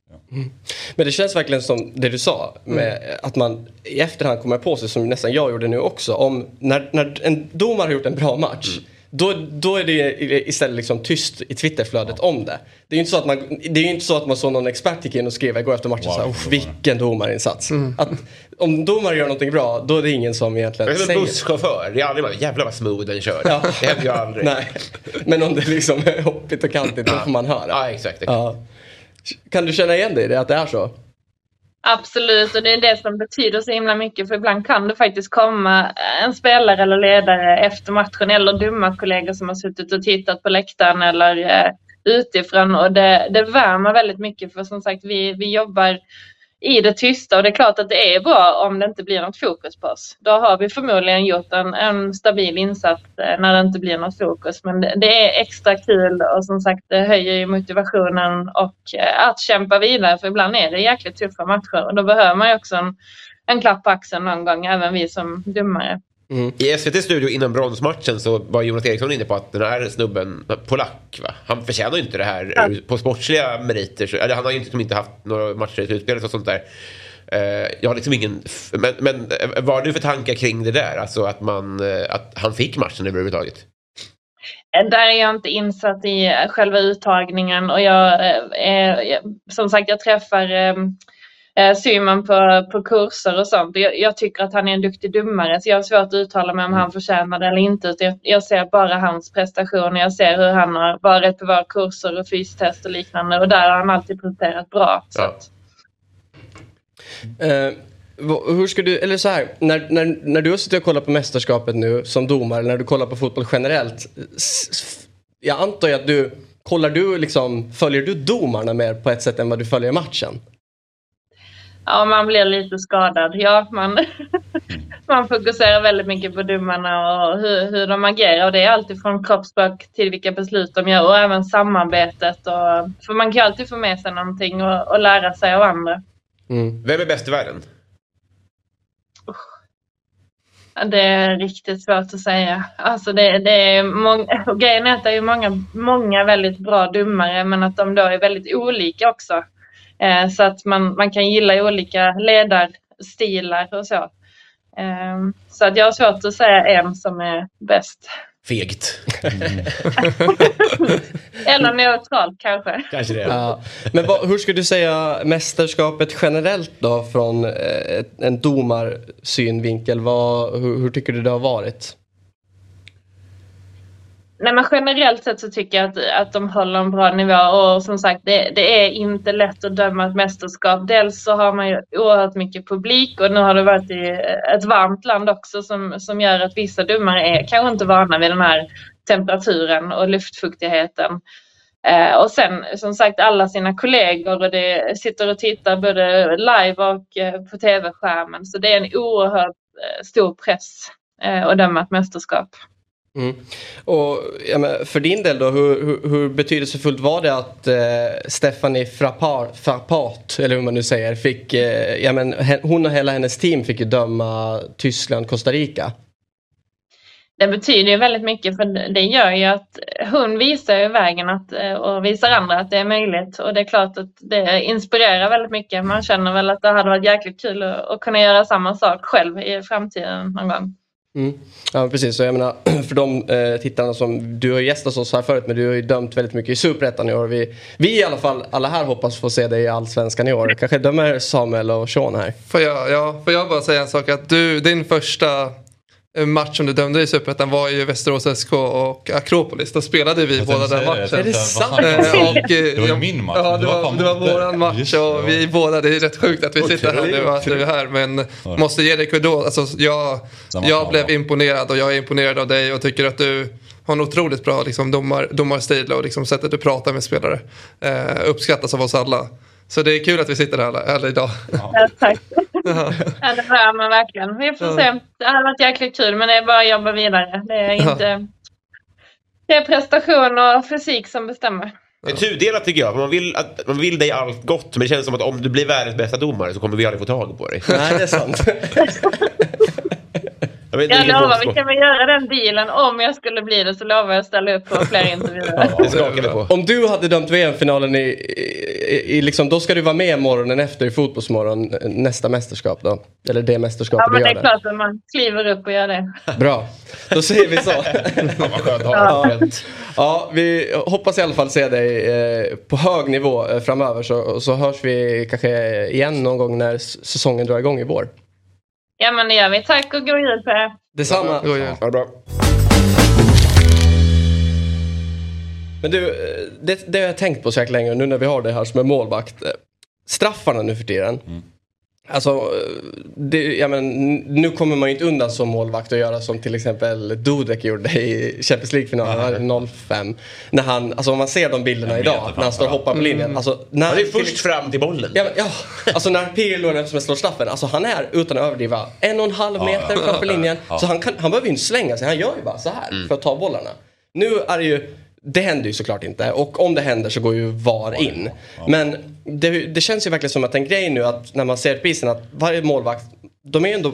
Men det känns verkligen som det du sa. Med Att man i efterhand kommer på sig, som nästan jag gjorde nu också. Om när, när en domare har gjort en bra match. Då, då är det istället liksom tyst i Twitterflödet om det. Det är ju inte så att man, det är ju inte så att man såg någon expert gick in och skrev igår efter matchen Wow, så här, vilken "Uff, vilken domarinsats. Att, om domare gör någonting bra, då är det ingen som egentligen Jag är som en säger busschaufför. Det är aldrig bara jävlar vad smooth den kör. Ja. Det händer ju aldrig. (laughs) Nej. Men om det liksom är hoppigt och kantigt, då får man höra. Ja, exakt. exakt. Ja. Kan du känna igen dig i det, att det är så? Absolut, och det är det som betyder så himla mycket. För ibland kan det faktiskt komma en spelare eller ledare efter matchen eller dumma kollegor som har suttit och tittat på läktaren eller eh, utifrån. Och det, det värmer väldigt mycket för som sagt vi, vi jobbar i det tysta och det är klart att det är bra om det inte blir något fokus på oss. Då har vi förmodligen gjort en, en stabil insats eh, när det inte blir något fokus. Men det, det är extra kul och som sagt det höjer ju motivationen och eh, att kämpa vidare för ibland är det jäkligt tuffa matcher och då behöver man ju också en, en klapp på axeln någon gång, även vi som domare. I SVT studio innan bronsmatchen så var Jonas Eriksson inne på att den här snubben, polack, va? han förtjänar ju inte det här Ja. på sportsliga meriter. Så, eller han har ju liksom inte haft några matcher i slutspelet och sånt där. Eh, jag har liksom ingen... Men, men eh, vad har du för tankar kring det där? Alltså att, man, eh, att han fick matchen överhuvudtaget? Där är jag inte insatt i själva uttagningen och jag, eh, som sagt jag träffar eh, eh, Simon på, på kurser och sånt. Jag, jag tycker att han är en duktig domare så jag har svårt att uttala mig om han förtjänar det eller inte. Jag, jag ser bara hans prestationer. Jag ser hur han har varit på våra kurser och fystest och liknande och där har han alltid presterat bra. Ja. vad- hur ska du, eller så här, när, när, när du har suttit och kollat på mästerskapet nu som domare, när du kollar på fotboll generellt. Jag antar att du, kollar du liksom, följer du domarna mer på ett sätt än vad du följer matchen? Ja, man blir lite skadad. Ja, man, man fokuserar väldigt mycket på domarna och hur, hur de agerar. Och det är alltid från kroppsspråk till vilka beslut de gör och även samarbetet. Och, för man kan alltid få med sig någonting och, och lära sig av andra. Mm. Vem är bäst i världen? Det är riktigt svårt att säga. Alltså det, det är många, grejen är att det är många, många väldigt bra domare men att de då är väldigt olika också. Eh, så att man, man kan gilla olika ledarstilar och så. Eh, så att jag har svårt att säga en som är bäst. Fegt. (laughs) Eller neutralt kanske. Kanske det. Ja. Men vad, hur skulle du säga mästerskapet generellt då från eh, ett- en domarsynvinkel? Vad, hur, hur tycker du det har varit? Nej, men generellt sett så tycker jag att, att de håller en bra nivå och som sagt det, det är inte lätt att döma ett mästerskap. Dels så har man ju oerhört mycket publik och nu har det varit i ett varmt land också som, som gör att vissa domare är kanske inte vana vid den här temperaturen och luftfuktigheten. Eh, och sen som sagt alla sina kollegor och det sitter och tittar både live och eh, på tv-skärmen så det är en oerhört eh, stor press eh, att döma ett mästerskap. Mm. Och ja, men för din del då, hur, hur, hur betydelsefullt var det att eh, Stephanie Frappart, Frappart, eller hur man nu säger, fick, eh, ja, men, hon och hela hennes team fick ju döma Tyskland, Costa Rica. det betyder ju väldigt mycket för det gör ju att hon visar ju vägen att, eh, och visar andra att det är möjligt. Och det är klart att det inspirerar väldigt mycket. Man känner väl att det hade varit jäkligt kul att, att kunna göra samma sak själv i framtiden någon gång. Mm. Ja precis, så jag menar (clears throat) för de eh, tittarna som du har gästat oss här förut men du har ju dömt väldigt mycket i Superettan i år. Vi, vi i alla fall, alla här hoppas få se dig i Allsvenskan i år. Kanske dömer Samuel och Sean här. Får jag, ja, får jag bara säga en sak? Att du, din första match som du dömde i Superettan var ju Västerås SK och Akropolis. Då spelade vi Jag båda den det, matchen. jag tänkte, sant? Eh, och, eh, Det var ju min match. Ja, det var, det var våran match Just det, och ja. vi båda, det är rätt sjukt att vi sitter här nu att du är här. Men måste ge dig credit. Alltså, jag, jag blev imponerad och jag är imponerad av dig och tycker att du har en otroligt bra liksom, domar, domarstil och liksom, sättet du pratar med spelare. Eh, uppskattas av oss alla. Så det är kul att vi sitter här, här idag. Ja, tack. (laughs) ja, det var man verkligen. Vi får se. Det har varit jäkligt kul men det är bara att jobba vidare. Det är inte... Det är prestation och fysik som bestämmer. Det är tudelat tycker jag. för Man vill, att, man vill dig allt gott men det känns som att om du blir världens bästa domare så kommer vi aldrig få tag på dig. Nej, det är sant. (laughs) Jag, vet Jag lovar, vi kan väl göra den dealen. Om jag skulle bli det så lovar jag att ställa upp på fler intervjuer. Det skakar vi på. Om du hade dömt VM-finalen i, i, i liksom, då ska du vara med morgonen efter i Fotbollsmorgon nästa mästerskap då? Eller det mästerskapet Ja, men du det gör är klart att man kliver upp och gör det. Bra, då säger vi så. (laughs) Vad skönt Ja. Ja, vi hoppas i alla fall se dig eh, på hög nivå eh, framöver så, så hörs vi kanske igen någon gång när säsongen drar igång i vår. Ja, men det gör vi. Tack och god jul på er. Detsamma. God jul. Ha det bra. Men du, eh, det, det har jag tänkt på så länge nu när vi har det här som är målvakt. Eh, Straffarna nu för tiden. Alltså, det, ja, men, nu kommer man ju inte undan som målvakt och göra som till exempel Dudek gjorde i Champions League-finalen 05. När han, alltså om man ser de bilderna idag, när han står och hoppar på linjen. Alltså, när, Han är först fram till bollen. Ja, men, ja, alltså när Pirlo som slår straffen, alltså han är utan att överdriva en och en halv meter (laughs) ja. framför linjen. Så han, kan, han behöver ju inte slänga sig, han gör ju bara så här för att ta bollarna. Nu är det ju, det händer ju såklart inte och om det händer så går ju VAR in. Men det, det känns ju verkligen som att en grej nu att när man ser prisen att varje målvakt, de är ju ändå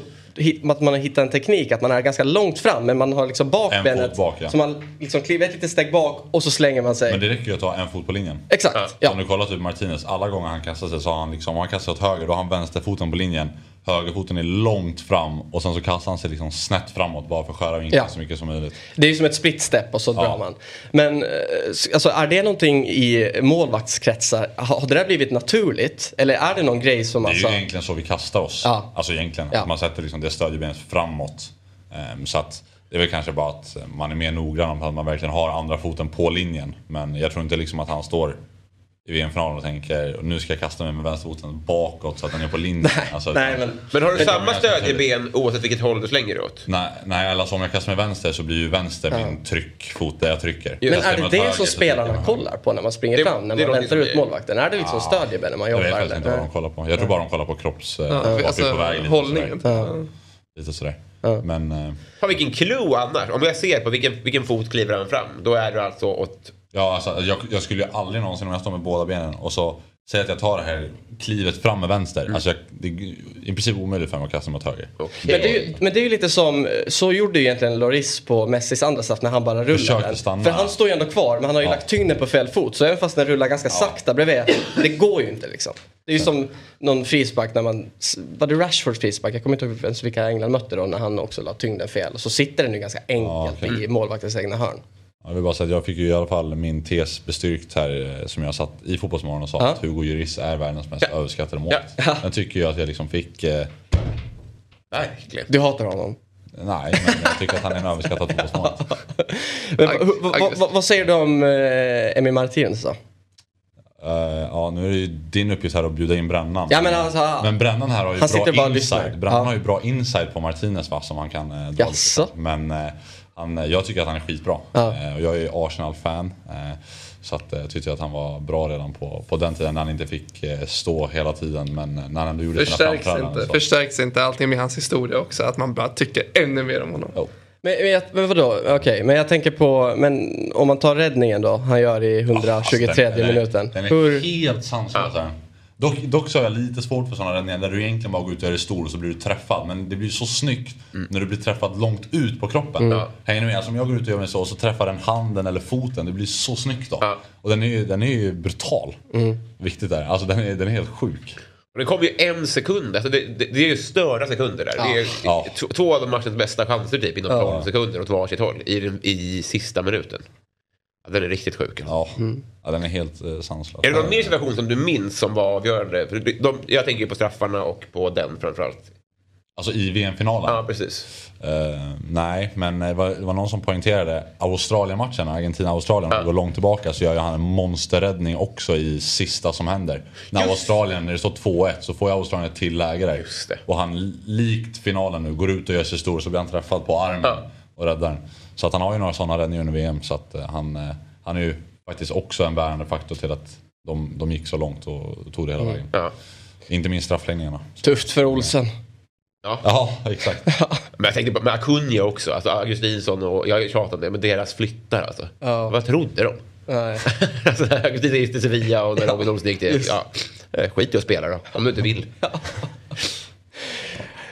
att man har hittat en teknik att man är ganska långt fram men man har liksom bakbenet bak, ja. så man liksom kliver ett litet steg bak och så slänger man sig. Men det räcker ju att ta en fot på linjen. Exakt, Om ja. du kollar typ Martinez, alla gånger han kastar sig så har han liksom, om han kastar åt höger då har han vänsterfoten på linjen. Högerfoten är långt fram och sen så kastar han sig liksom snett framåt bara för att skära vinkeln Ja. så mycket som möjligt. Det är ju som ett split step och så drar man. Men eh, alltså, är det någonting i målvaktskretsar, har det där blivit naturligt? Eller är det någon grej som Det är alltså... ju egentligen så vi kastar oss. Ja. Alltså egentligen. Ja. Man sätter liksom det stödjebenet framåt. Ehm, så att det är väl kanske bara att man är mer noggrann om att man verkligen har andra foten på linjen. Men jag tror inte liksom att han står i VM-finalen och tänker nu ska jag kasta mig med vänsterfoten bakåt så att den är på linjen. Alltså, Nej, men... Men har du samma stödjeben oavsett vilket håll du slänger åt? Nej, nej alltså om jag kastar med vänster så blir ju vänster min tryckfot där jag trycker. Men Kastar är jag det det höger som så spelarna jag kollar på när man springer Det- fram? När man väntar ut målvakten? Är det liksom stödjeben när man Jag jobbar? vet faktiskt inte vad de kollar på. Jag tror bara de kollar på kropps... Ja, Ja, alltså, på väg lite och sådär. hållningen. Lite sådär. Men eh, Fan vilken clue annars. Om jag ser på vilken, vilken fot kliver han fram. Då är du alltså åt... ja, alltså, jag, jag skulle ju aldrig någonsin om jag står med båda benen och så säger att jag tar det här klivet fram med vänster. Alltså jag, det är i princip omöjligt för mig att kasta mot höger. Men det, är ju, men det är ju lite som, så gjorde ju egentligen Loris på Messis andra straff när han bara rullade den. stanna. För han står ju ändå kvar men han har ju Ja. lagt tyngden på fel fot. Så även fast den rullar ganska sakta bredvid, det går ju inte liksom. Det är ju som någon frispark när man, var det Rashfords frispark? Jag kommer inte ihåg ens vilka England mötte då när han också la tyngden fel. Så sitter den ju ganska enkelt Ja, okej. i målvaktens egna hörn. Jag vill bara säga att jag fick ju i alla fall min tes bestyrkt här eh, som jag satt i Fotbollsmorgon och sa Ja. att Hugo Lloris är världens mest överskattade målvakt. Ja. Den tycker jag att jag liksom fick... Eh, Verkligen. Du hatar honom. nej, men jag tycker att han är en överskattad fotbollsmålvakt. (laughs) Vad- säger du om eh, Emi Martinez då? Eh, ja, nu är det ju din uppgift här att bjuda in Brännan. Ja, men alltså, men Brännan här har ju han bra inside. Brännan Ja. har ju bra inside på Martinez va, som man kan eh, dra Jaså? Men eh, han, eh, jag tycker att han är skitbra. Ja. Eh, och jag är Arsenal-fan. Eh, så att, jag tyckte att han var bra redan på, på den tiden när han inte fick stå hela tiden. Men när han ändå gjorde sina Förstärks framträdanden. inte, så- förstärks inte allting med hans historia också? Att man bara tycker ännu mer om honom? Jo. Men, men, jag, men vadå, okej, men jag tänker på, men om man tar räddningen då, han gör i 123 Alltså, den- den är- minuten. Den är Hur, helt sanslös. här. Dock, dock så har jag lite svårt för sådana räddningar där du egentligen bara går ut och det stor och så blir du träffad. Men det blir så snyggt när du blir träffad långt ut på kroppen. Hänger ni med? Alltså om jag går ut och gör mig så och så träffar den handen eller foten. Det blir så snyggt då. Ja. Och den är ju, den är ju brutal. Viktigt där. Alltså den är, den är helt sjuk. Och det kom ju en sekund. Alltså det, det, det är ju störda sekunder där. Det är Ja. två av matchens bästa chanser typ inom 12 sekunder åt varsitt håll i, i sista minuten. Ja, den är riktigt sjuk. Ja, ja den är helt eh, sanslös. Är det någon mer situation som du minns som var avgörande? För de, jag tänker ju på straffarna och på den framförallt. Alltså i VM-finalen? Ja, precis. Eh, nej, men det var, det var någon som poängterade Australien-matchen, Argentina-Australien, vi går långt tillbaka så gör ju han en monsterräddning också i sista som händer. När Australien, när det står 2-1 så får ju Australien ett till läge där. Just det. Och han, likt finalen nu, går ut och gör sig stor så blir han träffad på armen Ja. och räddar den. Så att han har ju några sådana räddningar under VM så att eh, han, eh, han är ju faktiskt också en bärande faktor till att de, de gick så långt och tog det hela vägen. Ja. Inte minst straffläggningarna. Tufft för Olsen. Ja, exakt. Men jag tänkte på med Acuna också, alltså Augustinsson och jag tjatar om det, men deras flyttar alltså. Ja. Vad trodde de? Nej. (laughs) alltså, Augustinsson gick till Sevilla och när Robin Olsen gick till... Ja, eh, skit i att spela då, om du inte vill.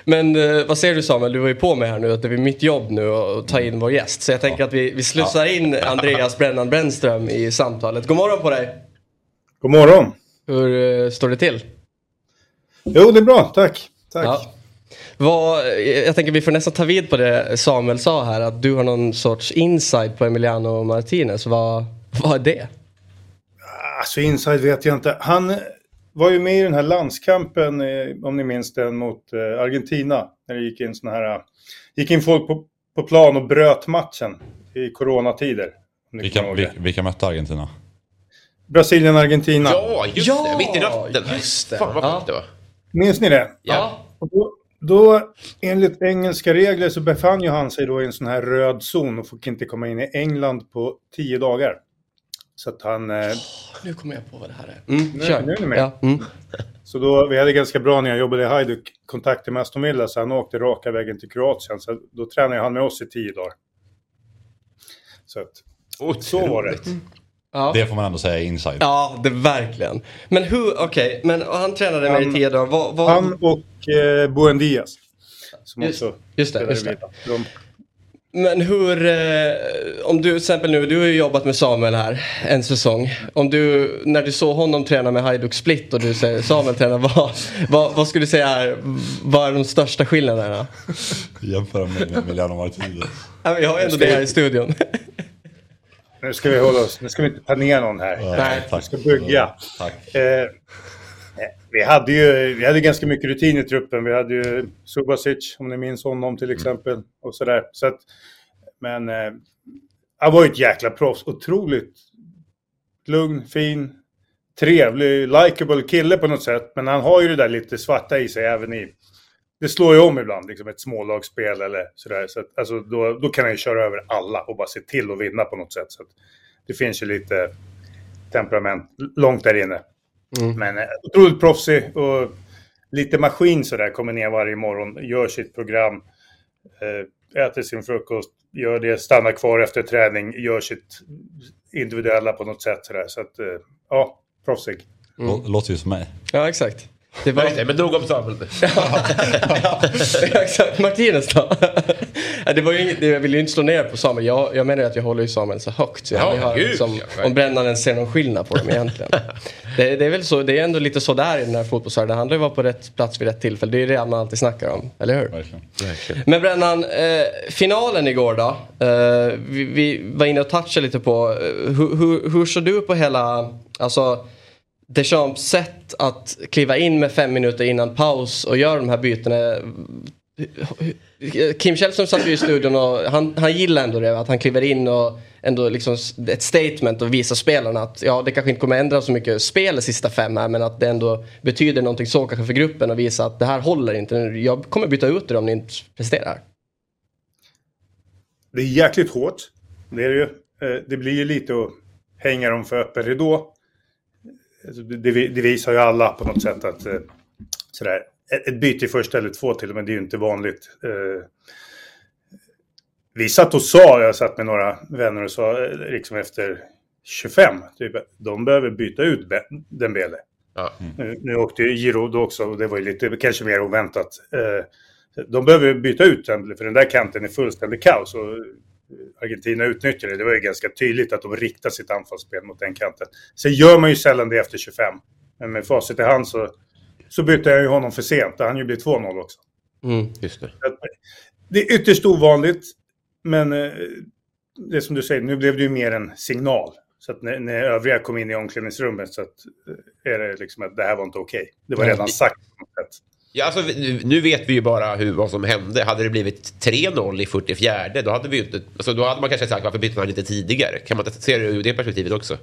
Men eh, vad säger du Samuel? Du var ju på mig här nu att det är mitt jobb nu att ta in vår gäst. Så jag tänker att vi, vi slussar in Andreas Brännan Brännström i samtalet. God morgon på dig! God morgon. Hur eh, står det till? Jo, det är bra. Tack. Tack. Ja. Vad, eh, jag tänker vi får nästan ta vid på det Samuel sa här att du har någon sorts insight på Emiliano Martinez. Vad, vad är det? Alltså inside vet jag inte. Han var ju med i den här landskampen, eh, om ni minns den, mot eh, Argentina. När det gick in såna här... eh, gick in folk på, på plan och bröt matchen i coronatider. Vilka, vilka, vilka mötte Argentina? Brasilien-Argentina. Ja, just Ja, det! Mitt i natten. just det. Fan vad Ja. det var. Minns ni det? Ja. Och då, då, enligt engelska regler så befann ju han sig då i en sån här röd zon och fick inte komma in i England på tio dagar. Så att han... Eh, Nu kommer jag på vad det här är. Mm, Nu- kör. nu är ni med. Ja, mm. Så då, vi hade ganska bra när jag jobbade i Hajduk kontakter med Aston Villa, så han åkte raka vägen till Kroatien. Så då tränade han med oss i tio dagar. Så att, så var det. Ja. Det får man ändå säga är inside. Ja, det verkligen. Men hur, okej, men han tränade med i Han- tio dagar. Vad, vad, Han och eh, Buendias. Som Just- också just det, just det. De, Men hur, eh, om du till exempel nu, du har ju jobbat med Samuel här en säsong. Om du, när du såg honom träna med Hajduk Split och du säger Samuel tränar, vad, vad, vad skulle du säga är, vad är de största skillnaderna? Jämföra med Emiliano Martinez. Jag har ändå det här i studion. nu ska vi hålla oss, nu ska vi inte ta ner någon här. Nej. Vi ska bygga. Tack. Eh, vi hade ju vi hade ganska mycket rutin i truppen. Vi hade ju Subasic, om ni minns honom till exempel. Och sådär. Så att, men eh, han var ju ett jäkla proffs. Otroligt lugn, fin, trevlig, likable kille på något sätt. Men han har ju det där lite svarta i sig även i... Det slår ju om ibland, liksom ett smålagsspel eller sådär. Så att, alltså, då, då kan han ju köra över alla och bara se till att vinna på något sätt. Så att, det finns ju lite temperament långt där inne. Men eh, otroligt proffsig och lite maskin sådär. Kommer ner varje morgon, gör sitt program, eh, äter sin frukost, gör det, stannar kvar efter träning, gör sitt individuella på något sätt sådär. Så att, eh, ja, proffsig. Lå- Låter ju som mig. Ja, exakt. Det var... Men, inte, men nog om Samuel. ja, exakt. Martinez då? Ja, det var ju inget, jag vill ju inte slå ner på Samuel. Jag, jag menar ju att jag håller ju Samuel så högt. Så jag Ja, gud, liksom, ja, om brännaren ser någon skillnad på dem egentligen. det, det är väl så, det är ändå lite så där i den här fotbollsvärlden. Det handlar ju om att vara på rätt plats vid rätt tillfälle. Det är ju det man alltid snackar om, eller hur? Verkligen. Men Brännan, eh, finalen igår då. Eh, vi, vi var inne och touchade lite på. Eh, hur, hur, hur såg du på hela, alltså Deschamps sätt att kliva in med fem minuter innan paus och göra de här bytena. Kim Källström satt ju i studion och han, han gillar ändå det. Att han kliver in och ändå liksom ett statement och visar spelarna att ja, det kanske inte kommer ändra så mycket spel de sista fem här men att det ändå betyder någonting så kanske för gruppen och visa att det här håller inte. Jag kommer byta ut er om ni inte presterar. Det är jäkligt hårt. Det är det ju. Eh, det blir ju lite att hänga dem för öppen ridå. Alltså, Det, det, visar ju alla på något sätt att eh, sådär, ett, ett byte i första eller två till och med, det är ju inte vanligt. Eh, Vi satt och sa, jag satt med några vänner och sa eh, liksom efter 25, typ, de behöver byta ut Be- Dembele. Ja. Nu, nu åkte ju Giroud också och det var ju lite kanske mer oväntat. De behöver byta ut den, för den där kanten är fullständigt kaos. Och Argentina utnyttjar det. Var ju ganska tydligt att de riktar sitt anfallsspel mot den kanten. Sen gör man ju sällan det efter 25. Men med facit i hand så, så bytte jag ju honom för sent. Det hann ju bli 2-0 också. Mm. Just det. Att Det är ytterst ovanligt. Men eh, det är som du säger, nu blev det ju mer en signal. Så att när, när övriga kom in i omklädningsrummet så att, eh, är det liksom att det här var inte okej. Det var redan sagt på något sätt. Ja, alltså, nu- nu vet vi ju bara hur, vad som hände. Hade det blivit 3-0 i 44 då hade, vi inte, alltså, då hade man kanske sagt varför bytte man lite tidigare. Kan man inte se det ur det perspektivet också?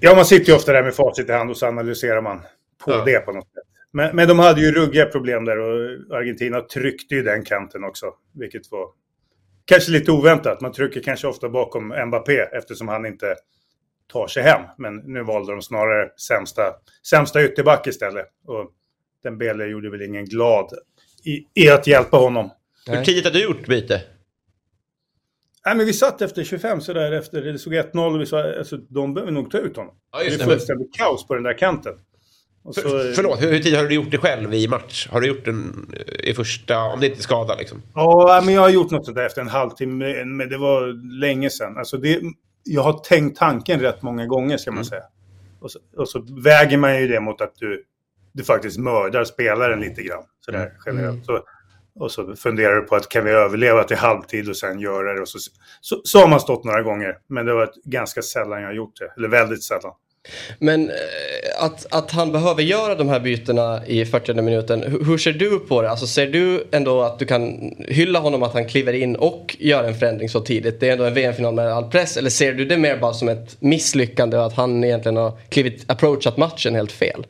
Ja, man sitter ju ofta där med facit i hand och så analyserar man på Ja. det på något sätt. Men, men de hade ju ruggiga problem där och Argentina tryckte ju den kanten också. Vilket var kanske lite oväntat. Man trycker kanske ofta bakom Mbappé eftersom han inte tar sig hem. Men nu valde de snarare sämsta, sämsta ytterback istället. Och Dembele gjorde väl ingen glad i, i att hjälpa honom. Hur tidigt har du gjort byte? Nej, men vi satt efter 25 så där efter, det såg 1-0 och vi sa alltså, de behöver nog ta ut honom. Ja, just det är fullständigt kaos på den där kanten. Och så- För, förlåt, hur, hur tidigt har du gjort det själv i match? Har du gjort den eh, i första, om det inte är skada liksom? Ja, men jag har gjort något sånt där efter en halvtimme, men det var länge sedan. Alltså det, jag har tänkt tanken rätt många gånger, ska man säga. Och så, och så väger man ju det mot att du, du faktiskt mördar spelaren lite grann. Sådär generellt. Så, och så funderar du på att kan vi överleva till halvtid och sen göra det. Och så, så, så har man stått några gånger, men det var ett, ganska sällan jag har gjort det. Eller väldigt sällan. Men eh, att, att han behöver göra de här bytena i 40 minuten, hur, hur ser du på det? Alltså ser du ändå att du kan hylla honom att han kliver in och gör en förändring så tidigt? Det är ändå en VM-final med all press. Eller ser du det mer bara som ett misslyckande och att han egentligen har klivit, approachat matchen helt fel?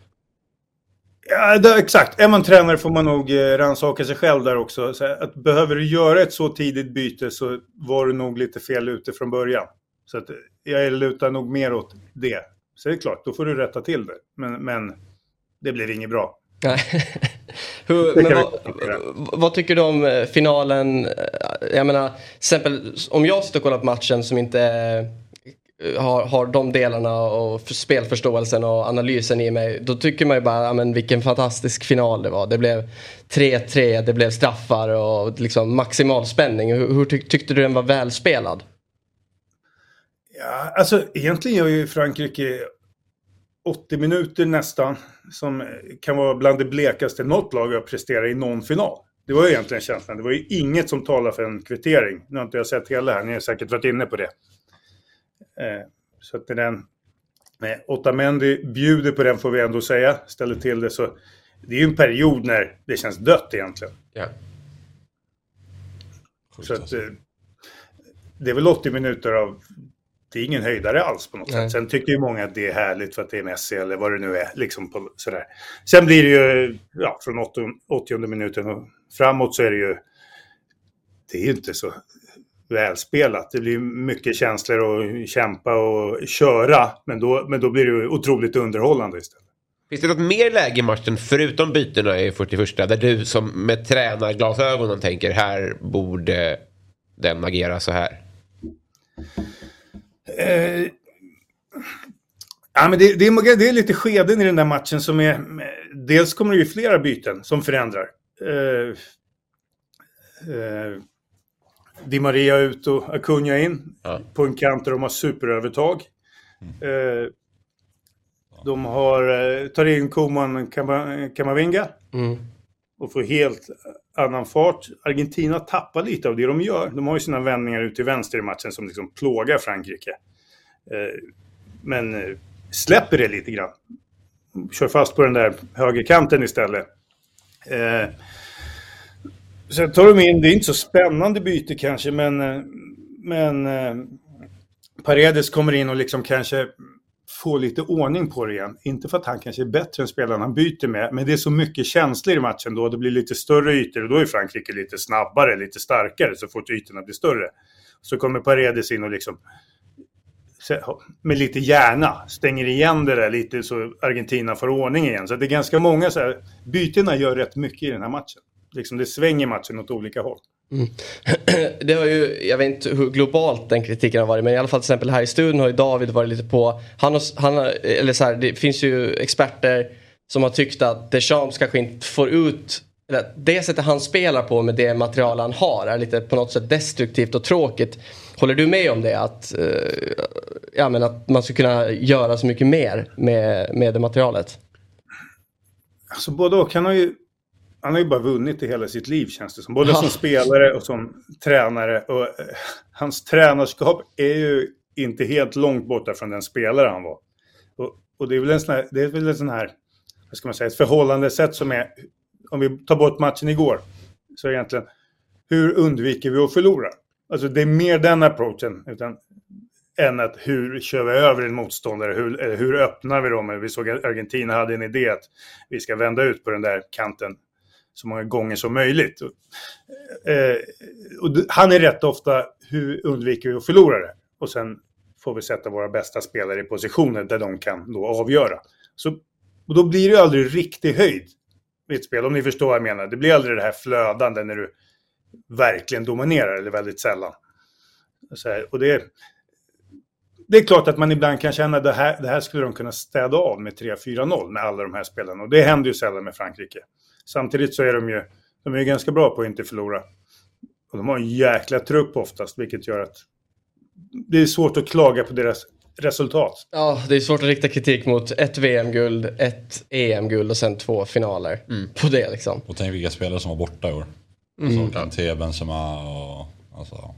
Ja, det, exakt. Är man tränare får man nog eh, rannsaka sig själv där också. Så att behöver du göra ett så tidigt byte så var du nog lite fel ute från början. Så att jag lutar nog mer åt det. Så det är klart, då får du rätta till det. Men, men det blir inget bra. (laughs) Hur, men vad, vad tycker du om eh, finalen? Eh, Jag menar, till exempel om jag sitter och kollar på matchen som inte Eh, har, har de delarna och spelförståelsen och analysen i mig. Då tycker man ju bara, ja, men vilken fantastisk final det var. Det blev 3-3, det blev straffar och liksom maximal spänning. Hur, hur tyck, tyckte du den var välspelad? Ja, alltså egentligen gör ju Frankrike 80 minuter nästan som kan vara bland det blekaste något lag har presterat i någon final. Det var ju egentligen känslan. Det var ju inget som talade för en kvittering. Nu har inte jag sett hela här, ni har säkert varit inne på det. Eh, så att den... Otamendi bjuder på den får vi ändå säga, ställer till det. Så det är ju en period när det känns dött egentligen. Ja. Så att, eh, det är väl 80 minuter av... Det är ingen höjdare alls på något Nej. sätt. Sen tycker ju många att det är härligt för att det är Messi eller vad det nu är. Liksom på, sådär. Sen blir det ju, ja, från 80, 80 minuten och framåt så är det ju... Det är ju inte så välspelat. Det blir mycket känslor och kämpa och köra. Men då, men då blir det otroligt underhållande istället. Finns det något mer läge i matchen förutom bytena i 41 där du som med tränarglasögonen tänker här borde den agera så här? Eh, ja, men det, det, är, det är lite skeden i den där matchen som är... Dels kommer det ju flera byten som förändrar. Eh, eh, Di Maria ut och Acuna in Ja. på en kant där de har superövertag. Eh, de har, eh, tar in Koman Kama- Kamavinga Mm. och får helt annan fart. Argentina tappar lite av det de gör. De har ju sina vändningar ut till vänster i matchen som liksom plågar Frankrike. Eh, Men eh, släpper det lite grann. Kör fast på den där högerkanten istället. Eh, Sen tar de in, det är inte så spännande byte kanske, men, eh, men eh, Paredes kommer in och liksom kanske får lite ordning på det igen. Inte för att han kanske är bättre än spelaren han byter med, men det är så mycket känslor i matchen då. Det blir lite större ytor och då är Frankrike lite snabbare, lite starkare så fort ytorna blir större. Så kommer Paredes in och liksom med lite hjärna stänger igen det där lite så Argentina får ordning igen. Så det är ganska många så här, bytena gör rätt mycket i den här matchen. Liksom det svänger matchen åt olika håll. (clears throat) Det har ju, jag vet inte hur globalt den kritiken har varit men i alla fall till exempel här i studion har ju David varit lite på, han har, han har, eller så här, det finns ju experter som har tyckt att Deschamps kanske inte får ut det sättet han spelar på med det material han har är lite på något sätt destruktivt och tråkigt. Håller du med om det? Att, eh, ja, men att man skulle kunna göra så mycket mer med, med det materialet? Alltså både och. Han har ju, han har ju bara vunnit i hela sitt liv känns det som. Både som spelare och som tränare. Och, eh, hans tränarskap är ju inte helt långt borta från den spelare han var. Och, och det är väl en sån här, det är väl en sån här, vad ska man säga, ett förhållandesätt som är om vi tar bort matchen igår, så egentligen, hur undviker vi att förlora? Alltså det är mer den approachen, utan, än att hur kör vi över en motståndare? Hur, hur öppnar vi dem? Vi såg att Argentina hade en idé att vi ska vända ut på den där kanten så många gånger som möjligt. Eh, och han är rätt ofta, hur undviker vi att förlora det? Och sen får vi sätta våra bästa spelare i positioner där de kan då avgöra. Så, och då blir det ju aldrig riktig höjd i ett spel, om ni förstår vad jag menar. Det blir aldrig det här flödande när du verkligen dominerar, eller väldigt sällan. Här, och det, det är klart att man ibland kan känna att det här, det här skulle de kunna städa av med 3-4-0 med alla de här spelarna. Och det händer ju sällan med Frankrike. Samtidigt så är de ju, de är ganska bra på att inte förlora. Och de har en jäkla trupp oftast, vilket gör att det är svårt att klaga på deras resultat. Ja, det är svårt att rikta kritik mot ett VM-guld, ett EM-guld och sen två finaler mm. på det liksom. Och tänk vilka spelare som var borta i år. Mm. Alltså Kanté, Benzema och... Alltså,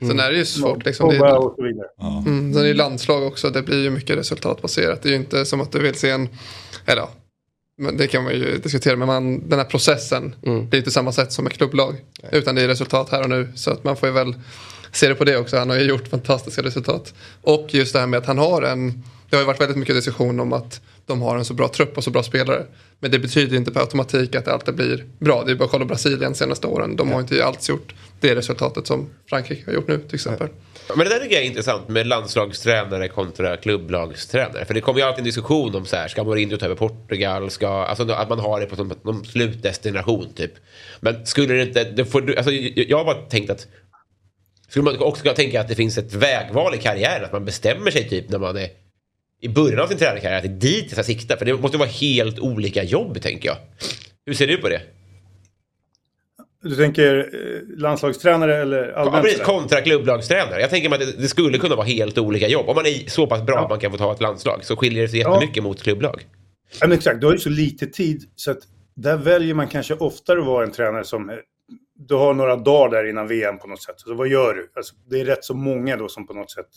Mm. Sen är det ju svårt. Liksom, det är, och så vidare. Mm, sen är det landslag också. Det blir ju mycket resultatbaserat. Det är ju inte som att du vill se en... Eller men det kan man ju diskutera. Men man, den här processen. Mm. Är inte samma sätt som ett klubblag. Nej. Utan det är resultat här och nu. Så att man får ju väl se det på det också. Han har ju gjort fantastiska resultat. Och just det här med att han har en... Det har ju varit väldigt mycket diskussion om att de har en så bra trupp och så bra spelare. Men det betyder inte per automatik att det alltid blir bra. Det är bara att kolla Brasilien de senaste åren. De har inte alls gjort det resultatet som Frankrike har gjort nu till exempel. Men det där tycker jag är intressant med landslagstränare kontra klubblagstränare. För det kommer ju alltid en diskussion om så här, ska Mourinho ta över Portugal? Ska, alltså att man har det på som någon slutdestination typ. Men skulle det inte, det får, alltså, jag har bara tänkt att skulle man också kunna tänka att det finns ett vägval i karriären? Att man bestämmer sig typ när man är i början av sin tränarkarriär att det är dit jag ska sikta. För det måste vara helt olika jobb tänker jag. Hur ser du på det? Du tänker eh, landslagstränare eller allmänt? Ja, precis, kontra klubblagstränare. Jag tänker mig att det skulle kunna vara helt olika jobb. Om man är så pass bra ja. att man kan få ta ett landslag så skiljer det sig jättemycket ja. mot klubblag. Ja, men exakt, du har ju så lite tid så att där väljer man kanske oftare att vara en tränare som du har några dagar där innan VM på något sätt. Så vad gör du? Alltså, det är rätt så många då som på något sätt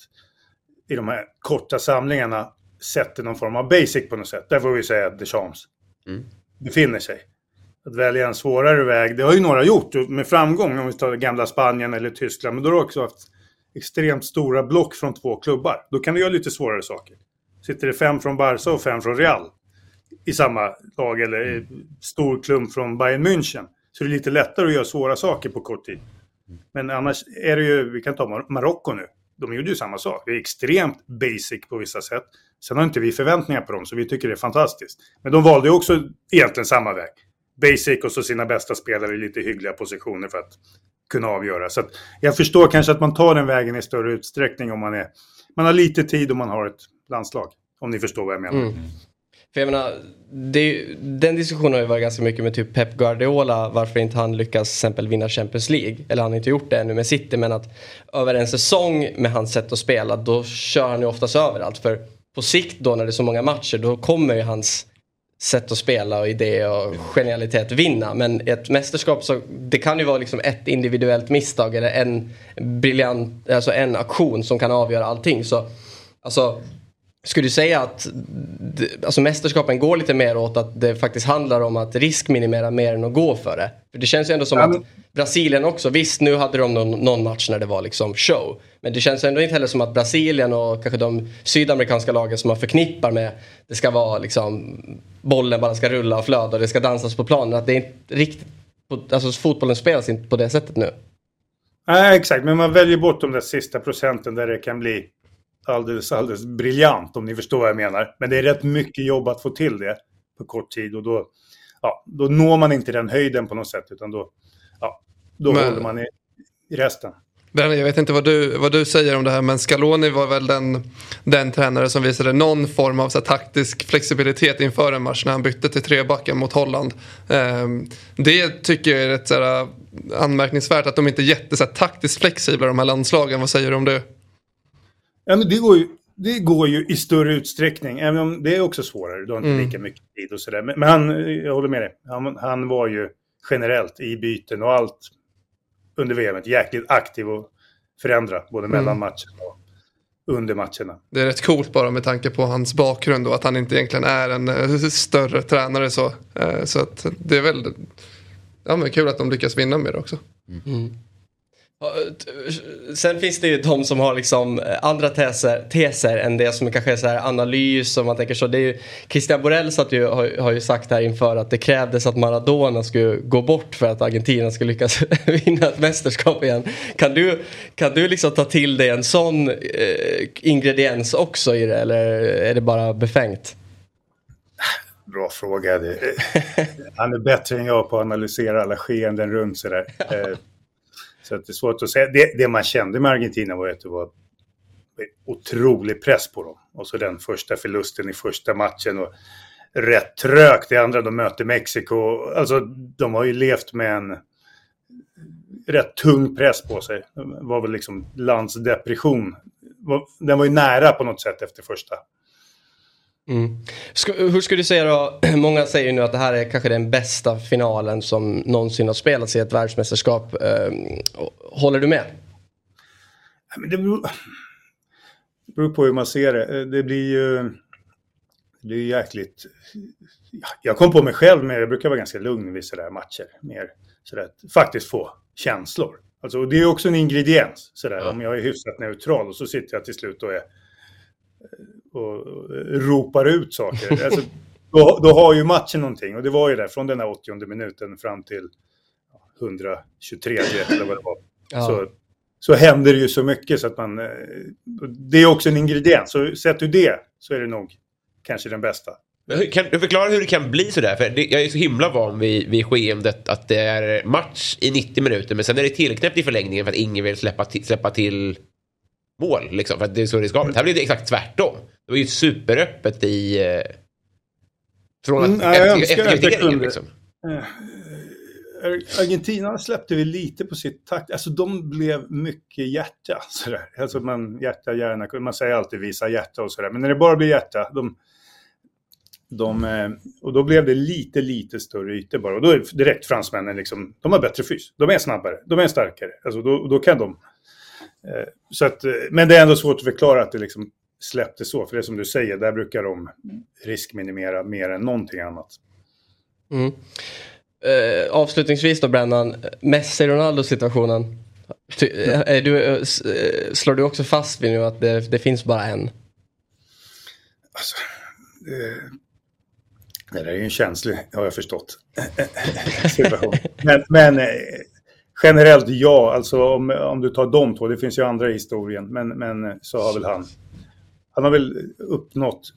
i de här korta samlingarna sätter någon form av basic på något sätt. Där får vi säga att Deschamps mm. befinner sig. Att välja en svårare väg, det har ju några gjort med framgång om vi tar gamla Spanien eller Tyskland. Men då har du också haft extremt stora block från två klubbar. Då kan du göra lite svårare saker. Sitter det fem från Barca och fem från Real i samma lag eller stor klump från Bayern München så det är lite lättare att göra svåra saker på kort tid. Men annars är det ju, vi kan ta Marocko nu de gjorde ju samma sak. Det är extremt basic på vissa sätt. Sen har inte vi förväntningar på dem, så vi tycker det är fantastiskt. Men de valde ju också egentligen samma väg. Basic och så sina bästa spelare i lite hyggliga positioner för att kunna avgöra. Så jag förstår kanske att man tar den vägen i större utsträckning om man, är, man har lite tid och man har ett landslag. Om ni förstår vad jag menar. Mm. För jag menar, det, den diskussionen har ju varit ganska mycket med typ Pep Guardiola. Varför inte han lyckas till exempel vinna Champions League. Eller han har inte gjort det ännu med City. Men att över en säsong med hans sätt att spela då kör han ju oftast överallt. För på sikt då när det är så många matcher då kommer ju hans sätt att spela och idé och genialitet vinna. Men ett mästerskap så det kan ju vara liksom ett individuellt misstag eller en briljant, alltså en aktion som kan avgöra allting. Så alltså skulle du säga att alltså mästerskapen går lite mer åt att det faktiskt handlar om att riskminimera mer än att gå för det? För det känns ju ändå som ja, men... att Brasilien också, visst nu hade de någon, någon, match när det var liksom show. Men det känns ändå inte heller som att Brasilien och kanske de sydamerikanska lagen som man förknippar med det ska vara liksom bollen bara ska rulla och flöda och det ska dansas på planen. Att det är inte riktigt, alltså fotbollen spelas inte på det sättet nu. Nej, exakt. Men man väljer bort de där sista procenten där det kan bli alldeles, alldeles briljant om ni förstår vad jag menar. Men det är rätt mycket jobb att få till det på kort tid och då, ja, då når man inte den höjden på något sätt utan då, ja, då men, håller man i, i resten. Jag vet inte vad du, vad du säger om det här men Scaloni var väl den, den tränare som visade någon form av så här, taktisk flexibilitet inför en match när han bytte till trebacken mot Holland. Um, det tycker jag är rätt så här, anmärkningsvärt att de inte är jätte så här, taktiskt flexibla de här landslagen. Vad säger du om det? Ja, men det, går ju, det går ju i större utsträckning, även om det är också svårare. Du har inte mm. lika mycket tid och sådär. Men, men, han, jag håller med dig, han, han var ju generellt i byten och allt under VM jäkligt aktiv och förändra både mm. mellan matchen och under matcherna. Det är rätt coolt bara med tanke på hans bakgrund och att han inte egentligen är en eh, större tränare så. Eh, Så att det är väl ja, men kul att de lyckas vinna med det också. T- Sen finns det ju de som har liksom eh, andra teser, teser än det som kanske är så här analys och man tänker så. Det är ju, Christian Borell satt ju, har, har ju sagt här inför att det krävdes att Maradona skulle gå bort för att Argentina skulle lyckas (laughs) vinna ett mästerskap igen. Kan du, kan du liksom ta till dig en sån eh, ingrediens också i det eller är det bara befängt? Bra fråga. Det, (laughs) han är bättre än jag på att analysera alla skeenden runt sådär. (laughs) Så att det är svårt att säga. Det, det man kände med Argentina var att det var otrolig press på dem. Och så den första förlusten i första matchen. Och rätt trögt. Det andra, de möter Mexiko. Alltså, de har ju levt med en rätt tung press på sig. Det var väl liksom landsdepression. Den var ju nära på något sätt efter första. Mm. Sk- hur skulle du säga då, (clears throat) många säger ju nu att det här är kanske den bästa finalen som någonsin har spelats i ett världsmästerskap. Eh, Håller du med? Ja, det, beror, det beror på hur man ser det. Det blir ju det ju jäkligt... Ja, Jag kom på mig själv, men jag brukar vara ganska lugn vid sådär matcher. Mer sådär faktiskt få känslor. Alltså, det är också en ingrediens. Sådär, Om jag är hyfsat neutral och så sitter jag till slut och, är, och ropar ut saker. (laughs) Alltså, då, då har ju matchen någonting. Och det var ju där från den här 80 minuten fram till 123 eller vad det var. Ja. Så, så händer det ju så mycket så att man... eh, Det är också en ingrediens. Så sett du det så är det nog kanske den bästa. Kan du förklara hur det kan bli sådär? För det, jag är så himla van vid, vid skeendet att det är match i 90 minuter men sen är det tillknäppt i förlängningen för att ingen vill släppa, till, släppa till mål. Liksom, för att det är så det ska vara. Här blir det exakt tvärtom. Det var ju superöppet i... Eh, från att, Mm, jag efter, efter kunde. liksom. Ar- Argentina släppte vi lite på sitt takt. Alltså de blev mycket hjärta. (laughs) Sådär. Alltså man, hjärta, hjärna. Man säger alltid visa hjärta och sådär. Men när det bara blir hjärta. De, de, eh, och då blev det lite, lite större ytor bara. Och då är direkt fransmännen liksom, de har bättre fys. De är snabbare, de är starkare. Alltså då, då kan de. Eh, Så att, eh, men det är ändå svårt att förklara att det liksom släppte så. För det är som du säger, där brukar de riskminimera mer än någonting annat. Mm. Eh, avslutningsvis då Brennan, Messi-Ronaldo-situationen. Ty, eh, är du, eh, eh, slår du också fast vid nu att det, det finns bara en? Alltså, det, det där är ju en känslig, har jag förstått, (laughs) situation. Men, men generellt ja, alltså om, om du tar de två, det finns ju andra i historien, men, men så har väl han, han har väl uppnått,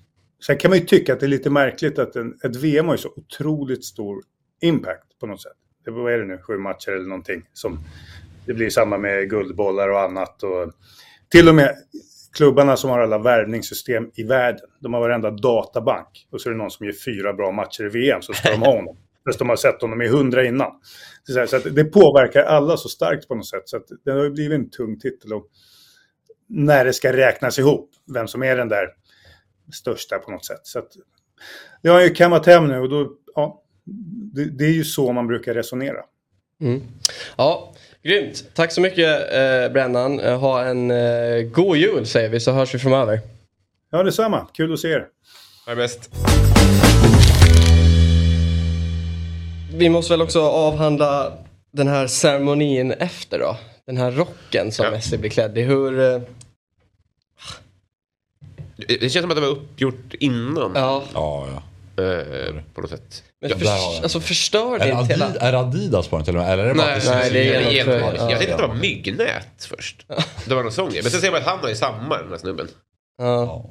sen kan man ju tycka att det är lite märkligt att en, ett VM har ju så otroligt stor impact på något sätt. Det, vad är det nu, sju matcher eller någonting som, det blir samma med guldbollar och annat och till och med klubbarna som har alla värvningssystem i världen. De har varenda databank. Och så är det någon som gör fyra bra matcher i VM så ska de ha honom. (laughs) Fast de har sett honom i hundra innan. Så, så, det påverkar alla så starkt på något sätt. Så det har blivit en tung titel. Och när det ska räknas ihop, vem som är den där största på något sätt. Så att, det har ju kammat hem nu och då, ja, det, det är ju så man brukar resonera. Mm. Ja, grymt. Tack så mycket eh, Brennan. Eh, Ha en eh, god jul säger vi så hörs vi framöver. Ja, detsamma. Kul att se er. Ha det bäst. Vi måste väl också avhandla den här ceremonin efter då. Den här rocken som Ja. Messi blir klädd i. Hur... Det känns som att det var uppgjort innan. ja, Ja, ja. Eh, på något sätt. men Ja, för, alltså förstör det inte hela... Är det Adidas på den till och med? Eller är det Nej, nej, det är Jag, en tröja. jag, Ja, tänkte att det var myggnät först. Det var någon sån grej. Men sen ser man att han har ju samma den här snubben. Ja.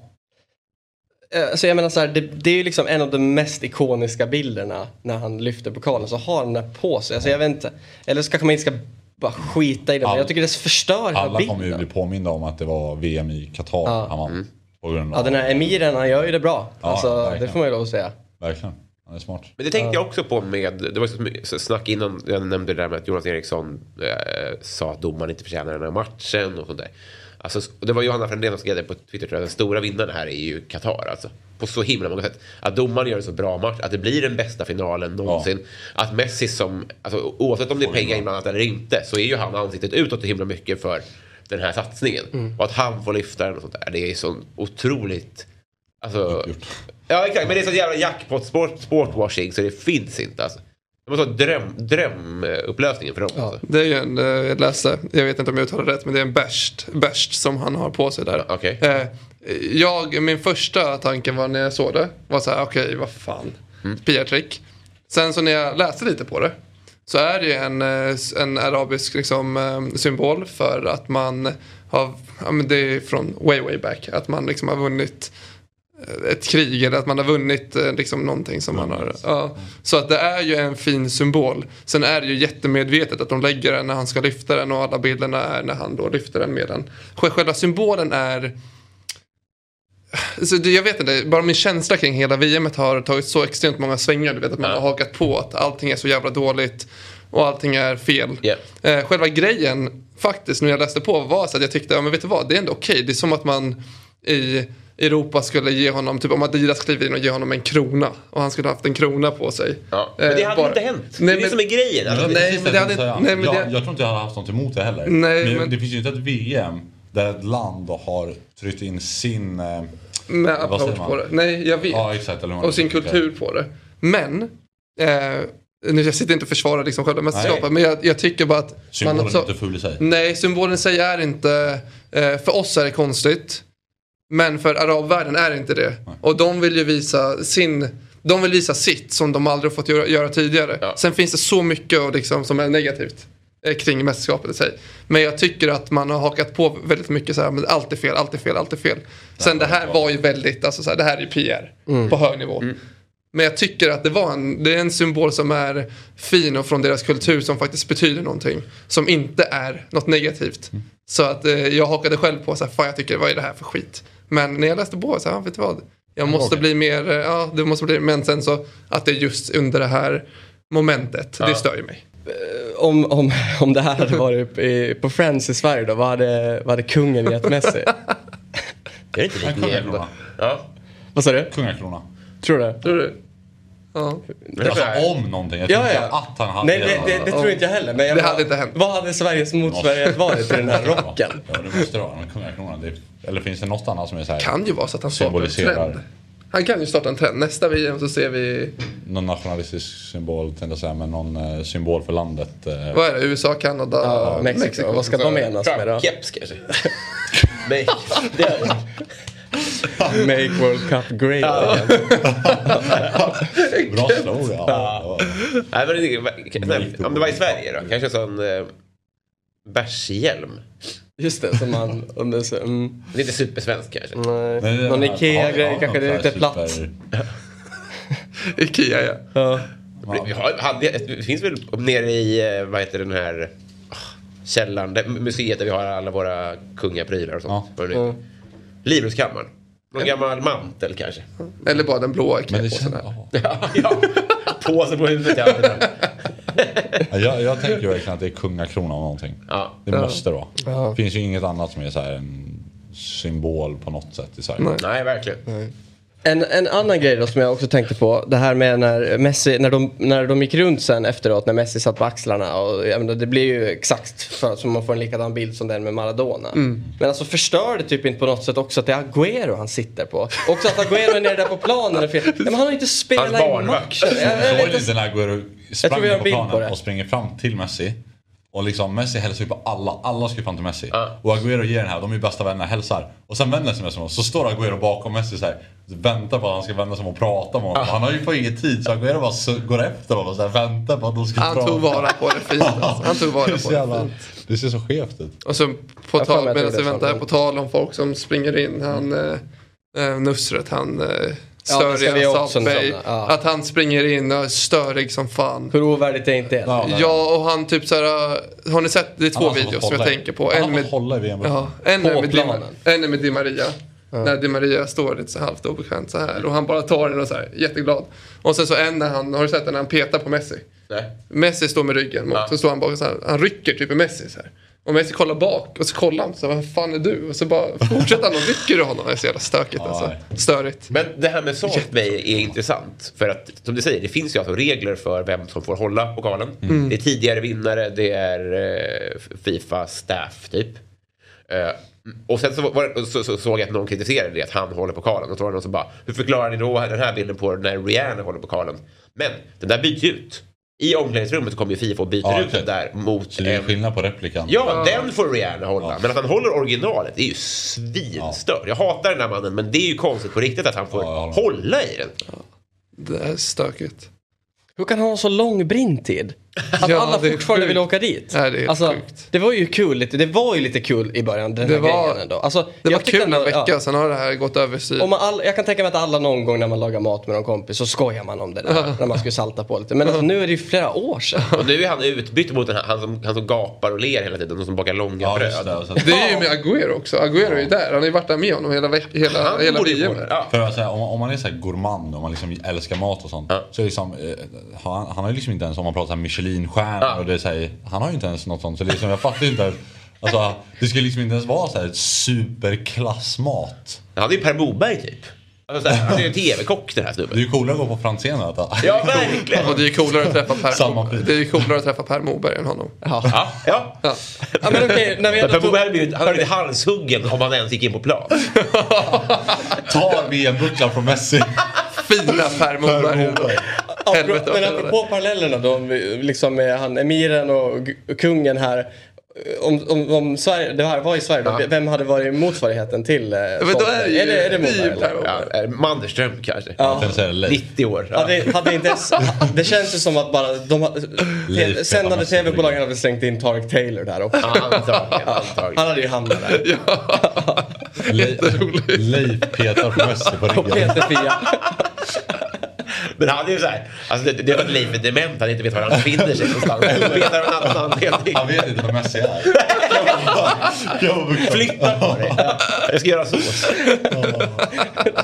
Alltså jag menar så här, det, det är ju liksom en av de mest ikoniska bilderna när han lyfter pokalen så har han den på sig. Alltså jag vet inte. Eller så kanske man inte ska bara skita i det. Men All- jag tycker det förstör hela Alla kommer ju bilden. bli påminda om att det var VM i Qatar Ja. han vann. På grund av, Ja den här emiren han gör ju det bra. Ja, alltså, det får man ju lov att säga. Verkligen. Han är smart. Men det tänkte jag också på med, det var snack innan, jag nämnde det där med att Jonas Eriksson eh, sa att domaren inte förtjänar den här matchen och sånt där. Alltså, och det var Johanna Frändén som skrev det på Twitter tror jag, den stora vinnaren här är ju Qatar alltså. På så himla många sätt. Att domaren gör en så bra match, att det blir den bästa finalen någonsin. Att Messi som, alltså, oavsett om det är pengar inblandat eller inte, så är ju han ansiktet utåt så himla mycket för den här satsningen. Och att han får lyfta den och sånt där. Det är så otroligt... Alltså, ja exakt, men det är så jävla jackpot sport, sportwashing så det finns inte alltså. Det måste vara dröm, drömupplösningen för dem. Alltså. Det är ju en, eh, jag läste, jag vet inte om jag uttalar rätt, men det är en bärst, som han har på sig där. Okej. Eh, jag, min första tanke var när jag såg det, var så här, okej vad fan, PR-trick. Sen så när jag läste lite på det, så är det en, eh, en arabisk liksom, eh, symbol för att man har, ja men det är från way way back, att man liksom har vunnit eh, ett krig eller att man har vunnit liksom någonting som man har. Ja. Så att det är ju en fin symbol. Sen är det ju jättemedvetet att de lägger den när han ska lyfta den och alla bilderna är när han då lyfter den med den. Sj- Själva symbolen är så det, jag vet inte, bara min känsla kring hela VM har tagit så extremt många svängar. Du vet att man Ja. har hakat på att allting är så jävla dåligt och allting är fel. Ja. Eh, själva grejen, faktiskt, när jag läste på var så att jag tyckte, ja men vet du vad, det är ändå okej. Det är som att man i Europa skulle ge honom, typ om Adidas kliver in och ger honom en krona. Och han skulle haft en krona på sig. Ja. Men det Eh, hade bara- inte hänt. Nej, det är det som är grejen. Alltså. Nej, Precis men det det jag hade- tänkte säga. nej, men jag, det- jag tror inte jag hade haft något emot det heller. Nej, men, men- Det finns ju inte ett VM där ett land har tryckt in sin... Eh, Med approach man? på det. Nej, jag vet. ja, exakt. Man och sin det. kultur på det. Men, eh, nu jag sitter inte och försvarar liksom själva mästerskapet, men jag, jag tycker bara att... Symbolen också- är inte full i sig. Nej, symbolen i sig är inte... Eh, för oss är det konstigt. Men för arabvärlden är det inte det. Och de vill ju visa sin... De vill visa sitt som de aldrig har fått göra, göra tidigare. Ja. Sen finns det så mycket och liksom, som är negativt kring mästerskapet i sig. Men jag tycker att man har hakat på väldigt mycket så här, men allt är fel, allt är fel, allt är fel. Sen det här var ju väldigt, alltså så här, det här är ju PR på hög nivå. Men jag tycker att det var en, det är en symbol som är fin och från deras kultur som faktiskt betyder någonting. Som inte är något negativt. Så att eh, jag hakade själv på så här, fan jag tycker vad är det här för skit. Men när jag läste på så här, vet du vad? Jag måste bli mer, eh, ja det måste bli, men sen så att det är just under det här momentet, det stör ju mig. Om, om, om det här hade varit i, på Friends i Sverige då, vad hade, vad hade kungen gett Messi? Det är inte kungakrona. Ja. Vad sa du? Kungakrona. Tror du? Tror du? Ja. Alltså om någonting. Jag Ja, ja. att han hade Nej, det, det, det tror inte jag heller. Men jag Det bara- hade inte hänt. Vad hade Sveriges motsvarighet varit till den här rocken? (laughs) Ja, det måste det vara. Kungakrona. Det, eller finns det något annat som är så här, Kan ju vara så att han symboliserar trend. Han kan ju starta en trend. Nästa VM så ser vi, någon nationalistisk symbol, tänkte jag säga, men någon eh, symbol för landet. Eh, vad är det, USA, Kanada, Ja, Mexiko. Vad ska de enas med då? Keps kanske. Nej, det är det. Make World Cup great again. (laughs) Bra slogan. Ja. Det, om det var i Sverige då? Kanske en sån eh, bärshjälm. Just det, som man... Om det, så, mm, Det är inte supersvenskt kanske. nej. Är Någon Ikea-grej ja, kanske, det är lite platt. (laughs) Ikea ja. Ja. Vi har, hade, det finns väl nere i, eh, vad heter den här ah, källaren, det, museet där vi har alla våra kungaprylar och sånt. Ja. Är det? Livrustkammaren. Någon gammal mantel kanske. Eller bara den det Ikea-påsen ja. (laughs) ja, ja. Påse på huvudet. Ja. (laughs) Ja, jag, jag tänker verkligen att det är kungakrona av någonting. Ja. Det måste det vara. Det finns ju inget annat som är så här en symbol på något sätt i Sverige. Nej. Nej, verkligen. En, en annan grej då som jag också tänkte på. Det här med när Messi, när de, när de gick runt sen efteråt när Messi satt på axlarna. Och, jag menar, det blir ju exakt för, så man får en likadan bild som den med Maradona. Mm. Men alltså förstör det typ inte på något sätt också att det är Agüero han sitter på? Också att Agüero är nere där på planen. fel. Ja, men han har ju inte spelat i matchen. Jag, Såg inte. när Aguero tror sprang vi har på bild på planen det. och springer fram till Messi. Och liksom Messi hälsar ju på alla, alla ska ju fram till Messi. Ja. Och Aguero ger den här, de är ju bästa vänner, hälsar. Och sen vänder sig Messi om oss, så står Aguero bakom Messi så här, väntar på att han ska vända sig om och prata med honom. Han har ju på inget tid så Aguero bara går efter honom och så här, väntar på att de ska Han prata. tog vara på det fint alltså. Han tog vara på det jävla, fint. det ser så skevt ut. Och så på Jag tal, medan vi väntar på tal om folk som springer in. Han eh, eh, Nusret, han eh, Ja, det ska vi störiga också Southbay. nämna, ja. Att han springer in och är störig som fan. Hur ovärdigt är inte det? Ja, Ja, och han typ såhär, har ni sett, det är två videos som jag tänker på. Han En med, hålla i VM. ja, en På är med, Di, en är med Di Maria. När Di Maria står lite så halvt obekvämt så här. Och han bara tar den och så här, jätteglad. Och sen så en när han, har du sett den när han petar på Messi? Nej. Messi står med ryggen mot, Ja. så står han bakom så här, han rycker typ i Messi så här. Och Messi kollar bak och så kollar han så här, vad fan är du? Och så bara fortsätter han och rycker i honom. Det är så jävla stökigt Ja, alltså. Störigt. Men det här med Salt Bay är intressant. För att som du säger, det finns ju alltså regler för vem som får hålla pokalen. Det är tidigare vinnare, det är eh, Fifa staff typ. Eh, och sen så, var, så, så såg jag att någon kritiserade det, att han håller pokalen. Och så var det någon som bara, hur förklarar ni då den här bilden på när Rihanna håller pokalen? Men den där byts ju ut. I omklädningsrummet kommer ju Fifa och byter Ja, ut den där mot Så det är en skillnad på replikan. Ja, den får Rihanna hålla. Men att han håller originalet, det är ju svinstört. Jag hatar den där mannen, men det är ju konstigt på riktigt att han får Ja, hålla i den. Det är stökigt. Hur kan han ha så lång brintid? (laughs) Att Ja, alla fortfarande vill åka dit. Nej, det alltså. Det var ju kul, lite, det var ju lite kul i början, den Det här var- grejen ändå. Alltså, Det jag var kul en ändå- vecka, ja. sen har det här gått överstyr. Om man all, jag kan tänka mig att alla någon gång när man lagar mat med någon kompis så skojar man om det där. när man skulle salta på lite. Men alltså, nu är det ju flera år sedan. Och nu är han utbytt mot den här, han som, han som gapar och ler hela tiden, och som bakar långa Ja, bröd. det. Så, Det är ju med Agüero också. Agüero är ju där. Han har ju varit där med honom hela, veck- hela, Han hela VM. Ja. För att säga, om, man- om man är så här gourmand och man liksom älskar mat och sånt. Ja. Så liksom, han, han har ju liksom inte ens, om man pratar så här Michelin-stjärnor Ja. och det är så här, han har ju inte ens något sånt. Så det är liksom, jag fattar inte. Alltså, det skulle liksom inte ens vara så här superklassmat. Han är ju Per Moberg typ. Alltså, han är ju en TV-kock den här Det är snubben. ju coolare att gå på Franzén och äta. Ja, verkligen. Och det är ju coolare att träffa Samma Per, pris. det är ju coolare att träffa Per Moberg än honom. Ja. Ja, ja. Ja. Ja, men okej, när vi Men ändå Per tog... Moberg hade blivit, han blivit halshuggen om han ens gick in på plan. (laughs) Tar VM-bucklan från Messi. Fina Per Moberg. Moberg. Helvete Men apropå parallellerna då, liksom med han emiren och kungen här. Om, om, om Sverige, det här var i Sverige, då, Ja. vem hade varit motsvarigheten till eh, Men då är det ju- är det, är är Moberg? Eller? Ja, eh, Mannerström kanske. Ja. Sen så är det Leif. 90 år. Ja. Hade, hade inte ens, (laughs) det känns ju som att bara de, Leif te- Peter sändande tv-bolagen hade slängt in Tarek Taylor där också. Ja, antagligen. Han antagligen. hade ju hamnat där. (laughs) (laughs) Leif, Leif petar på Messi på Och ryggen. Peter Fia. Men han är ju såhär, alltså det, det är för att Leif är dement, han inte vet var han befinner sig någonstans. Han petar av en annan anledning. Han vet inte vad Messi är. Jag Flytta på dig. Jag ska göra sås.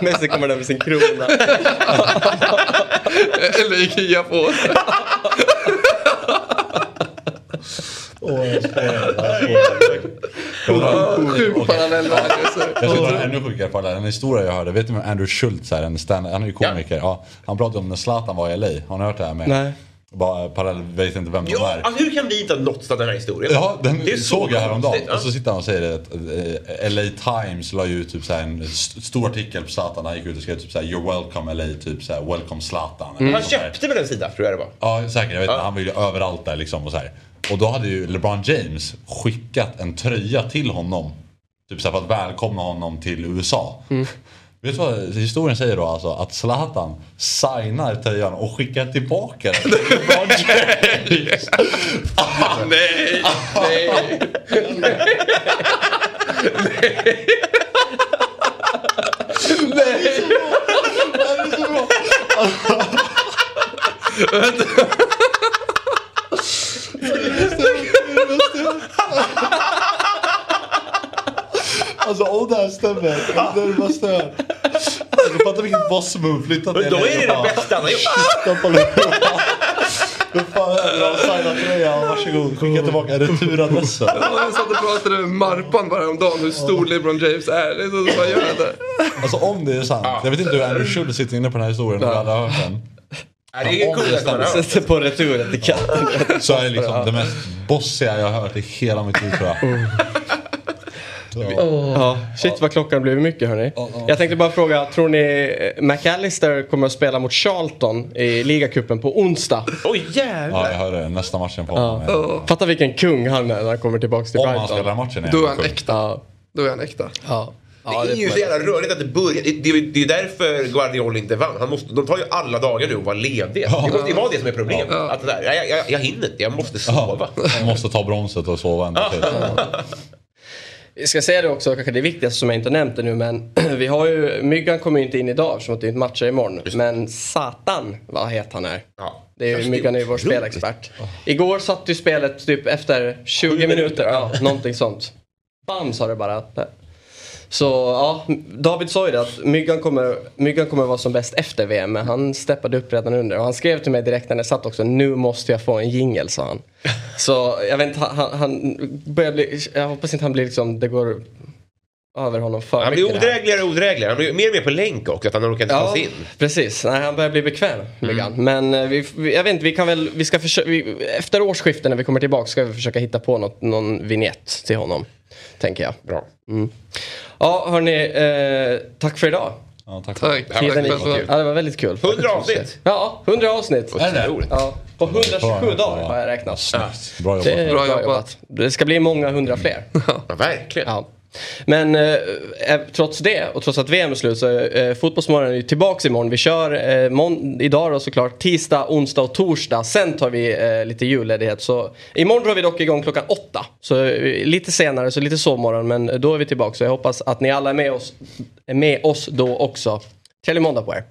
Messi kommer där med sin krona. Eller Ikea på. Sjuk parallell där. alltså. Jag ska dra en ännu sjukare parallell. En historia jag hörde. Vet ni vem Andrew Schultz är? En stand, han är ju komiker. Ja. han pratade om när Zlatan var i LA. Har ni hört det här med? Nej. Bara parallell, vet inte vem de Ja, är. alltså, hur kan vi inte ha nåtts av den här historien? Ja, den Det är så såg jag häromdagen. ja. Och så sitter han och säger det att eh, LA Times la ju typ så här en st- stor artikel på Zlatan. Han gick ut och skrev typ så här You're welcome LA, typ så här Welcome Zlatan. eller Han köpte väl en sida, tror jag det var. Ja, säkert. Jag vet inte. Han var ju överallt där liksom och så här. Och då hade ju LeBron James skickat en tröja till honom. Typ så för att välkomna honom till USA. Vet du vad historien säger då alltså? Att Zlatan signar tröjan och skickar tillbaka den till LeBron (laughs) James. Nej, nej. Alltså om det här stämmer, det är jag hört. Alltså, Fatta vilket boss move. Flytta till då är det det bara bästa han har gjort. Men fan, jag har signat tröjan. Varsågod, skicka tillbaka returadressen. Jag satt och pratade med Marpan bara om dagen hur stor LeBron James är. Det är så bara gör det. Alltså om det är sant. Jag vet inte hur Andrew Schultz sitter inne på den här historien om jag hade hört den. Ja, det är coolt att man. Sätter på returetiketten. Så är det liksom det mest bossiga jag har hört i hela mitt liv tror jag. Ja, shit vad klockan blev mycket hörni. Jag tänkte bara fråga, tror ni eh, McAllister kommer att spela mot Charlton i ligacupen på onsdag? Oj, Ja, jävlar. jag hörde. Nästa matchen på honom. Fatta vilken kung han är när han kommer tillbaka till Om han spelar Brighton. matchen igen. Då är han äkta. Ja, Då är han äkta. ja. Det är ju så jävla rörigt att det börjar. Det, det, det är därför Guardiola inte vann. Han måste, de tar ju alla dagar nu och var lediga. Det måste ju vara det som är problemet. Att det där, jag, jag, jag hinner inte, jag måste sova. Jag måste ta bronset och sova en till. Jag ska säga det också, kanske det viktigaste som jag inte nämnt ännu men (clears throat) vi har ju, Myggan kommer ju inte in idag eftersom att det är inte matcher imorgon. Men Satan vad het han är. Ja. Det är ju, Myggan är ju vår spelexpert. Igår satt ju spelet typ efter 20 minuter, ja, någonting sånt. Bam sa det bara. Så ja, David sa ju det att Myggan kommer, Myggan kommer vara som bäst efter VM men han steppade upp redan under och han skrev till mig direkt när det satt också nu måste jag få en jingel sa han. (laughs) Så jag vet inte, han, han börjar bli, jag hoppas inte han blir liksom, det går över honom för Han blir odrägligare och odrägligare. Han blir mer och mer på länk också. Att han orkar inte ta Ja, sig in. precis. Nej, han börjar bli bekväm. Mm. Men eh, vi, vi, jag vet inte, vi kan väl, vi ska försöka, vi, efter årsskiftet när vi kommer tillbaka ska vi försöka hitta på något, någon vignett till honom. Tänker jag. Bra. Ja, hörni, eh, tack för idag. Ja, tack. Tack. Ja, det var. Ja, det var väldigt kul. 100 avsnitt. Ja, 100 avsnitt. Otroligt. Ja, på 127 Bra. dagar har jag räknat. Bra jobbat. Det är Bra bra jobbat. jobbat. Det ska bli många hundra fler. Ja, verkligen. Ja. Men eh, eh, trots det och trots att VM är slut så är eh, Fotbollsmorgon är tillbaks imorgon. Vi kör eh, mån- idag då såklart tisdag, onsdag och torsdag. Sen tar vi eh, lite julledighet. Så imorgon drar vi dock igång klockan åtta. Så eh, lite senare, så lite sovmorgon. Men då är vi tillbaka. Så jag hoppas att ni alla är med oss, är med oss då också. Trevlig måndag på er.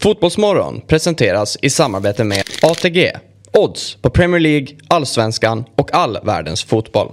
Fotbollsmorgon presenteras i samarbete med ATG. Odds på Premier League, Allsvenskan och all världens fotboll.